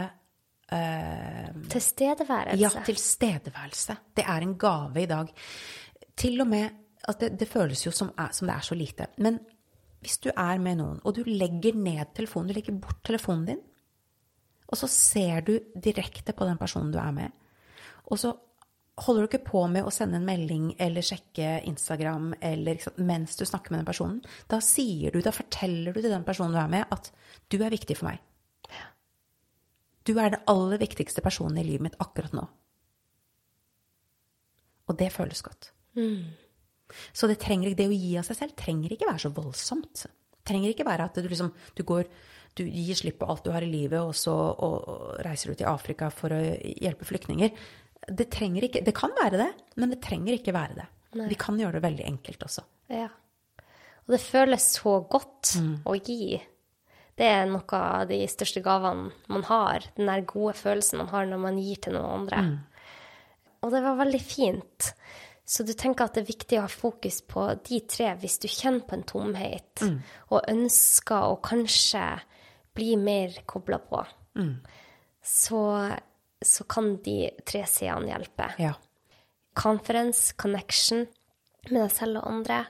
eh, Tilstedeværelse. ja, tilstedeværelse. Det er en gave i dag. Til og med at det, det føles jo som, er, som det er så lite. Men hvis du er med noen, og du legger ned telefonen, du legger bort telefonen din, og så ser du direkte på den personen du er med, og så holder du ikke på med å sende en melding eller sjekke Instagram eller, sant, mens du snakker med den personen. Da sier du, da forteller du til den personen du er med, at du er viktig for meg. Du er den aller viktigste personen i livet mitt akkurat nå. Og det føles godt. Så det, trenger, det å gi av seg selv trenger ikke være så voldsomt. Trenger ikke være at du liksom du går du gir slipp på alt du har i livet, og så og, og reiser du til Afrika for å hjelpe flyktninger. Det trenger ikke Det kan være det, men det trenger ikke være det. Vi kan gjøre det veldig enkelt også. Ja. Og det føles så godt å gi. Det er noe av de største gavene man har. Den der gode følelsen man har når man gir til noen andre. Og det var veldig fint. Så du tenker at det er viktig å ha fokus på de tre hvis du kjenner på en tomhet og ønsker å kanskje bli mer kobla på. Så, så kan de tre sidene hjelpe. Ja. Conference, connection med deg selv og andre,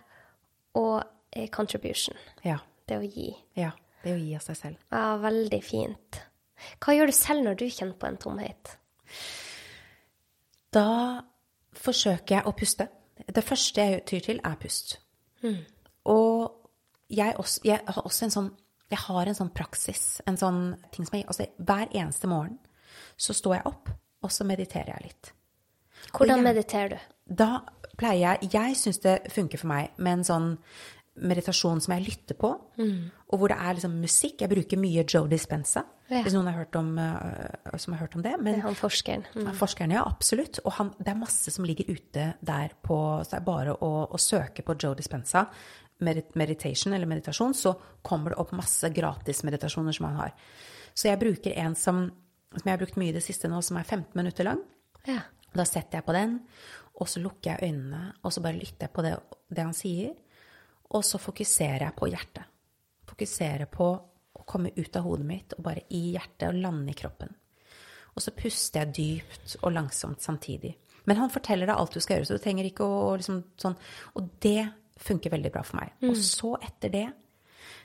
og eh, contribution. Ja. Det å gi. Ja. Det å gi av seg selv. Ja, veldig fint. Hva gjør du selv når du kjenner på en tomhet? Da forsøker jeg å puste. Det første jeg tyr til, er pust. Og jeg, også, jeg har også en sånn jeg har en sånn praksis, en sånn ting som jeg altså, Hver eneste morgen så står jeg opp, og så mediterer jeg litt. Hvordan jeg- mediterer du? Da pleier jeg Jeg syns det funker for meg med en sånn meditasjon som jeg lytter på, og hvor det er liksom musikk. Jeg bruker mye Joe Dispenza, Ja. hvis noen har hørt om, øh, som har hørt om det. Men Han forskeren. Mm. ja, Forskeren, ja, absolutt. Og han, det er masse som ligger ute der på Så det er bare å, å søke på Joe Dispenza, medit meditation eller meditasjon, så kommer det opp masse gratis meditasjoner som han har. Så jeg bruker en som, som jeg har brukt mye i det siste nå, som er 15 minutter lang. Ja. Da setter jeg på den, og så lukker jeg øynene, og så bare lytter jeg på det, det han sier. Og så fokuserer jeg på hjertet. Fokuserer på å komme ut av hodet mitt og bare i hjertet og lande i kroppen. Og så puster jeg dypt og langsomt samtidig. Men han forteller deg alt du skal gjøre, så du trenger ikke å liksom sånn Og det funker veldig bra for meg. Og så etter det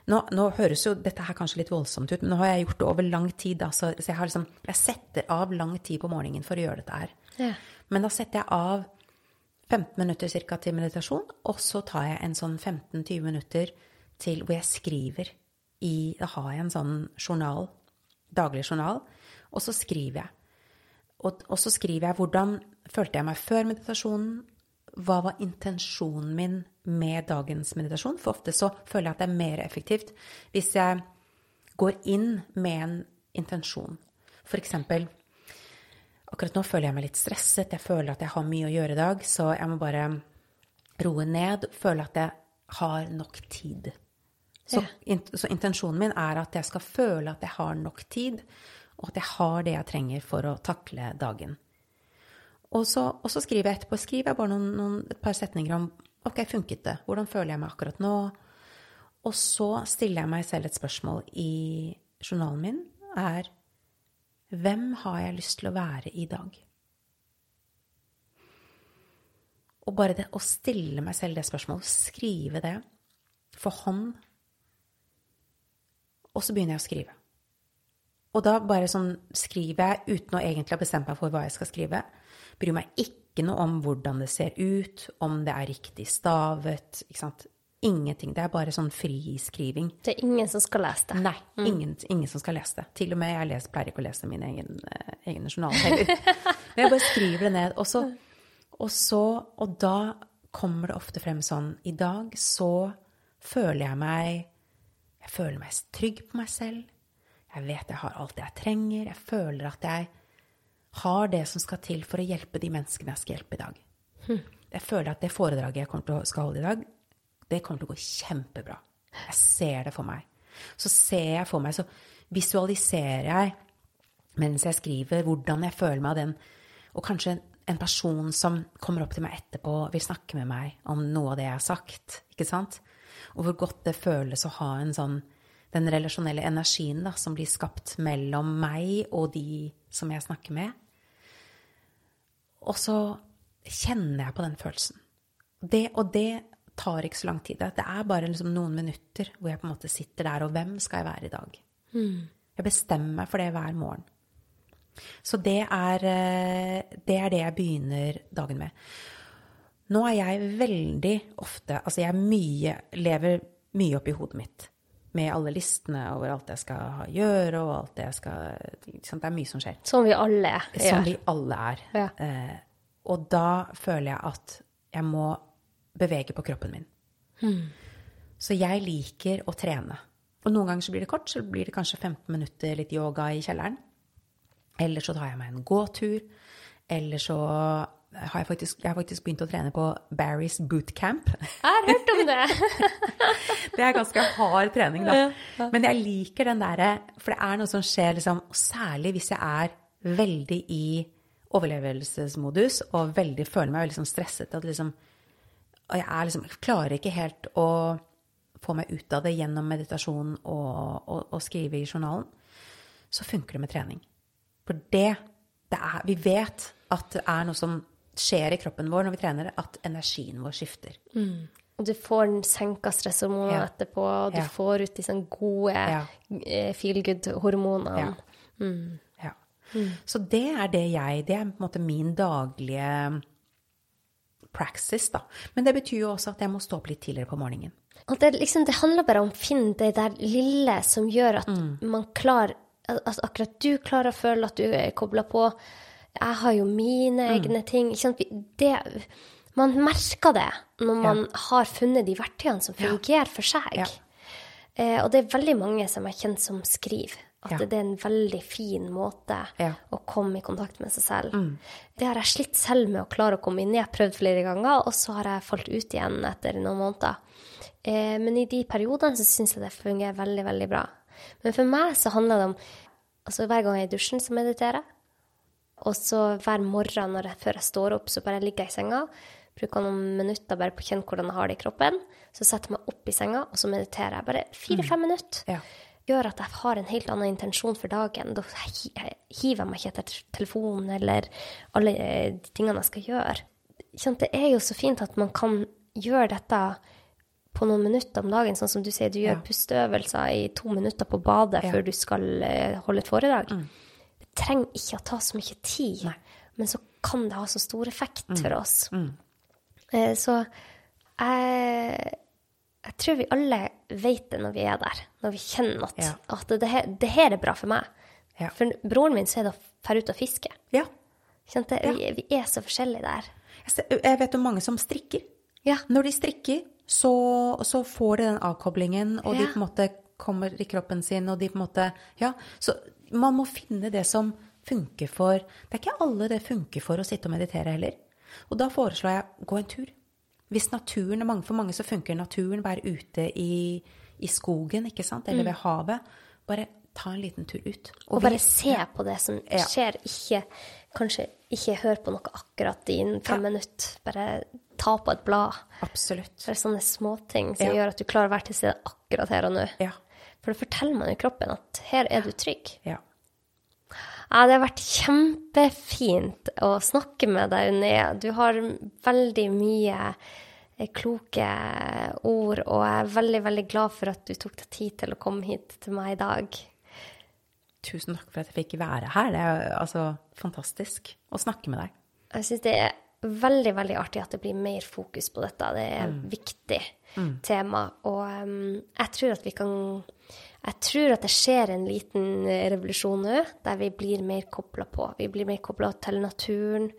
nå, nå høres jo dette her kanskje litt voldsomt ut, men nå har jeg gjort det over lang tid. Da, så, jeg, har liksom, jeg setter av lang tid på morgenen for å gjøre dette her. Ja. Men da setter jeg av 15 minutter cirka til meditasjon, og så tar jeg en sånn 15-20 minutter til hvor jeg skriver i Da har jeg en sånn journal, daglig journal, og så skriver jeg. Og, og så skriver jeg hvordan følte jeg meg før meditasjonen, hva var intensjonen min med dagens meditasjon? For ofte så føler jeg at det er mer effektivt hvis jeg går inn med en intensjon. For eksempel Akkurat nå føler jeg meg litt stresset, jeg føler at jeg har mye å gjøre i dag, så jeg må bare roe ned, føle at jeg har nok tid. Så, så intensjonen min er at jeg skal føle at jeg har nok tid, og at jeg har det jeg trenger for å takle dagen. Og så, og så skriver jeg etterpå skriver jeg bare noen, noen, et par setninger om ok, funket det? Hvordan føler jeg meg akkurat nå? Og så stiller jeg meg selv et spørsmål i journalen min. er hvem har jeg lyst til å være i dag? Og bare det å stille meg selv det spørsmålet, skrive det for hånd, og så begynner jeg å skrive. Og da bare sånn skriver jeg uten å egentlig ha bestemt meg for hva jeg skal skrive. Bryr meg ikke noe om hvordan det ser ut, om det er riktig stavet, ikke sant. Ingenting. Det er bare sånn friskriving. Det er ingen som skal lese det. Nei, ingen, ingen som skal lese det. Til og med jeg les, pleier ikke å lese mine egen, eh, egne journaler heller. (laughs) Men jeg bare skriver det ned. Og så, og så, og da kommer det ofte frem sånn I dag så føler jeg meg Jeg føler meg trygg på meg selv. Jeg vet jeg har alt jeg trenger. Jeg føler at jeg har det som skal til for å hjelpe de menneskene jeg skal hjelpe i dag. Jeg føler at det foredraget jeg til å skal holde i dag, det kommer til å gå kjempebra. Jeg ser det for meg. Så ser jeg for meg, så visualiserer jeg mens jeg skriver, hvordan jeg føler meg av den, og kanskje en person som kommer opp til meg etterpå vil snakke med meg om noe av det jeg har sagt, ikke sant? Og hvor godt det føles å ha en sånn, den relasjonelle energien da, som blir skapt mellom meg og de som jeg snakker med. Og så kjenner jeg på den følelsen. Det, og det tar ikke så lang tid. Det er bare liksom noen minutter hvor jeg på en måte sitter der, og hvem skal jeg være i dag? Jeg bestemmer meg for det hver morgen. Så det er, eh, det er det jeg begynner dagen med. Nå er jeg veldig ofte Altså, jeg mye, lever mye oppi hodet mitt med alle listene over alt jeg skal gjøre, og alt jeg skal sånn, Det er mye som skjer. Som vi alle er. Som vi alle er. Ja. Eh, og da føler jeg at jeg må bevege på kroppen min. Så jeg liker å trene. Og noen ganger så blir det kort, så blir det kanskje 15 minutter litt yoga i kjelleren. Eller så tar jeg meg en gåtur. Eller så har jeg faktisk, jeg har faktisk begynt å trene på Barry's bootcamp. Jeg har hørt om det! (laughs) Det er ganske hard trening, da. Men jeg liker den derre For det er noe som skjer, liksom, særlig hvis jeg er veldig i overlevelsesmodus og veldig, føler meg veldig sånn stresset. At liksom, og jeg er liksom, jeg klarer ikke helt å få meg ut av det gjennom meditasjon og, og, og skrive i journalen. Så funker det med trening. For det, det er Vi vet at det er noe som skjer i kroppen vår når vi trener, at energien vår skifter. Og du får senka stresshormonene Ja. etterpå, og du Ja. får ut disse gode Ja. eh, feel good-hormonene. Ja. Ja. Så det er det jeg Det er på en måte min daglige praxis, da. Men det betyr jo også at jeg må stå opp litt tidligere på morgenen. Og det, liksom, det handler bare om å finne det der lille som gjør at man klarer At akkurat du klarer å føle at du er kobla på. Jeg har jo mine egne ting. Ikke sant? Det, man merker det når man har funnet de verktøyene som fungerer for seg. Ja. Eh, og det er veldig mange som jeg kjenner som skriver. At Ja. det er en veldig fin måte Ja. å komme i kontakt med seg selv. Det har jeg slitt selv med å klare å komme inn i. Jeg har prøvd flere ganger, og så har jeg falt ut igjen etter noen måneder. Eh, men i de periodene så syns jeg det fungerer veldig, veldig bra. Men for meg så handler det om Altså hver gang jeg er i dusjen, så mediterer jeg. Og så hver morgen når jeg, før jeg står opp, så bare ligger jeg i senga. Bruker noen minutter bare på å kjenne hvordan jeg har det i kroppen. Så setter jeg meg opp i senga, og så mediterer jeg. Bare fire-fem minutter. Ja. Gjør at jeg har en helt annen intensjon for dagen. Da hiver jeg meg ikke etter telefonen eller alle eh, de tingene jeg skal gjøre. Det er jo så fint at man kan gjøre dette på noen minutter om dagen, sånn som du sier, du gjør Ja. pusteøvelser i to minutter på badet Ja. før du skal eh, holde et foredrag. Det trenger ikke å ta så mye tid, Nei. men så kan det ha så stor effekt for oss. Eh, Så jeg, jeg tror vi alle vet det når vi er der, når vi kjenner at, Ja. at det, her- det her er bra for meg. Ja. For broren min så er det å dra ut og fiske. ja. Kjente? Vi, vi er så forskjellige der. Jeg vet om mange som strikker. Ja. Når de strikker, så, så får de den avkoblingen, og de på en måte kommer i kroppen sin, og de på en måte Ja. Så man må finne det som funker for Det er ikke alle det funker for å sitte og meditere heller. Og da foreslår jeg gå en tur. Hvis naturen mange- For mange så funker naturen, være ute i, i skogen, ikke sant, eller ved havet. Bare ta en liten tur ut. Og, Og bare se på det som Ja. skjer. Ikke, kanskje ikke hør på noe akkurat i fem Ja. minutter. Bare ta på et blad. Absolutt. Bare sånne småting som Ja. gjør at du klarer å være til stede akkurat her og nå. Ja. For det forteller man jo kroppen at her er du trygg. Ja. Ja, det har vært kjempefint å snakke med deg, Unni. Du har veldig mye eh, kloke ord, og jeg er veldig, veldig glad for at du tok deg tid til å komme hit til meg i dag. Tusen takk for at jeg fikk være her. Det er altså fantastisk å snakke med deg. Jeg syns det er veldig, veldig artig at det blir mer fokus på dette. Det er et viktig tema. Og um, jeg tror at vi kan Jeg tror at det skjer en liten eh, revolusjon nå, der vi blir mer kobla på. Vi blir mer kobla til naturen,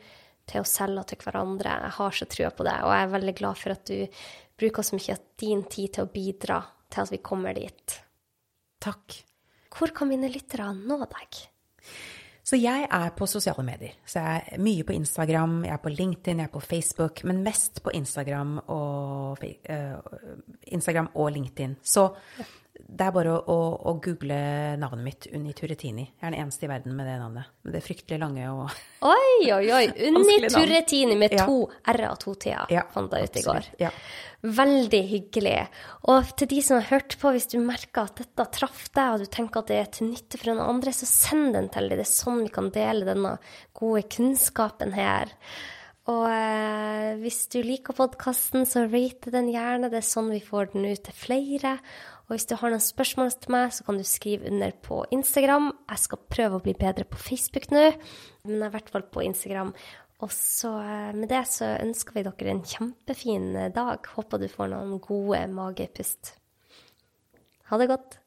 til oss selv og til hverandre. Jeg har så trua på det, og jeg er veldig glad for at du bruker så mye av din tid til å bidra til at vi kommer dit. Takk. Hvor kan mine lyttere nå deg? Så jeg er på sosiale medier. Så jeg er mye på Instagram, jeg er på LinkedIn, jeg er på Facebook, men mest på Instagram og, uh, Instagram og LinkedIn. Så det er bare å, å, å, google navnet mitt, Unni Turetini. Jeg er den eneste i verden med det navnet. Men det er fryktelig lange og Oi, oi, oi. (laughs) Unni Turetini med to ja. r-er og to t-er, ja, fant jeg ut i går. Ja. Veldig hyggelig. Og til de som har hørt på, hvis du merker at dette traff deg, og du tenker at det er til nytte for noen andre, så send den til dem. Det er sånn vi kan dele denne gode kunnskapen her. Og eh, hvis du liker podkasten, så rate den gjerne. Det er sånn vi får den ut til flere. Og hvis du har noen spørsmål til meg, så kan du skrive under på Instagram. Jeg skal prøve å bli bedre på Facebook nå, men jeg er i hvert fall på Instagram. Og så eh, med det så ønsker vi dere en kjempefin eh, dag. Håper du får noen gode magepust. Ha det godt.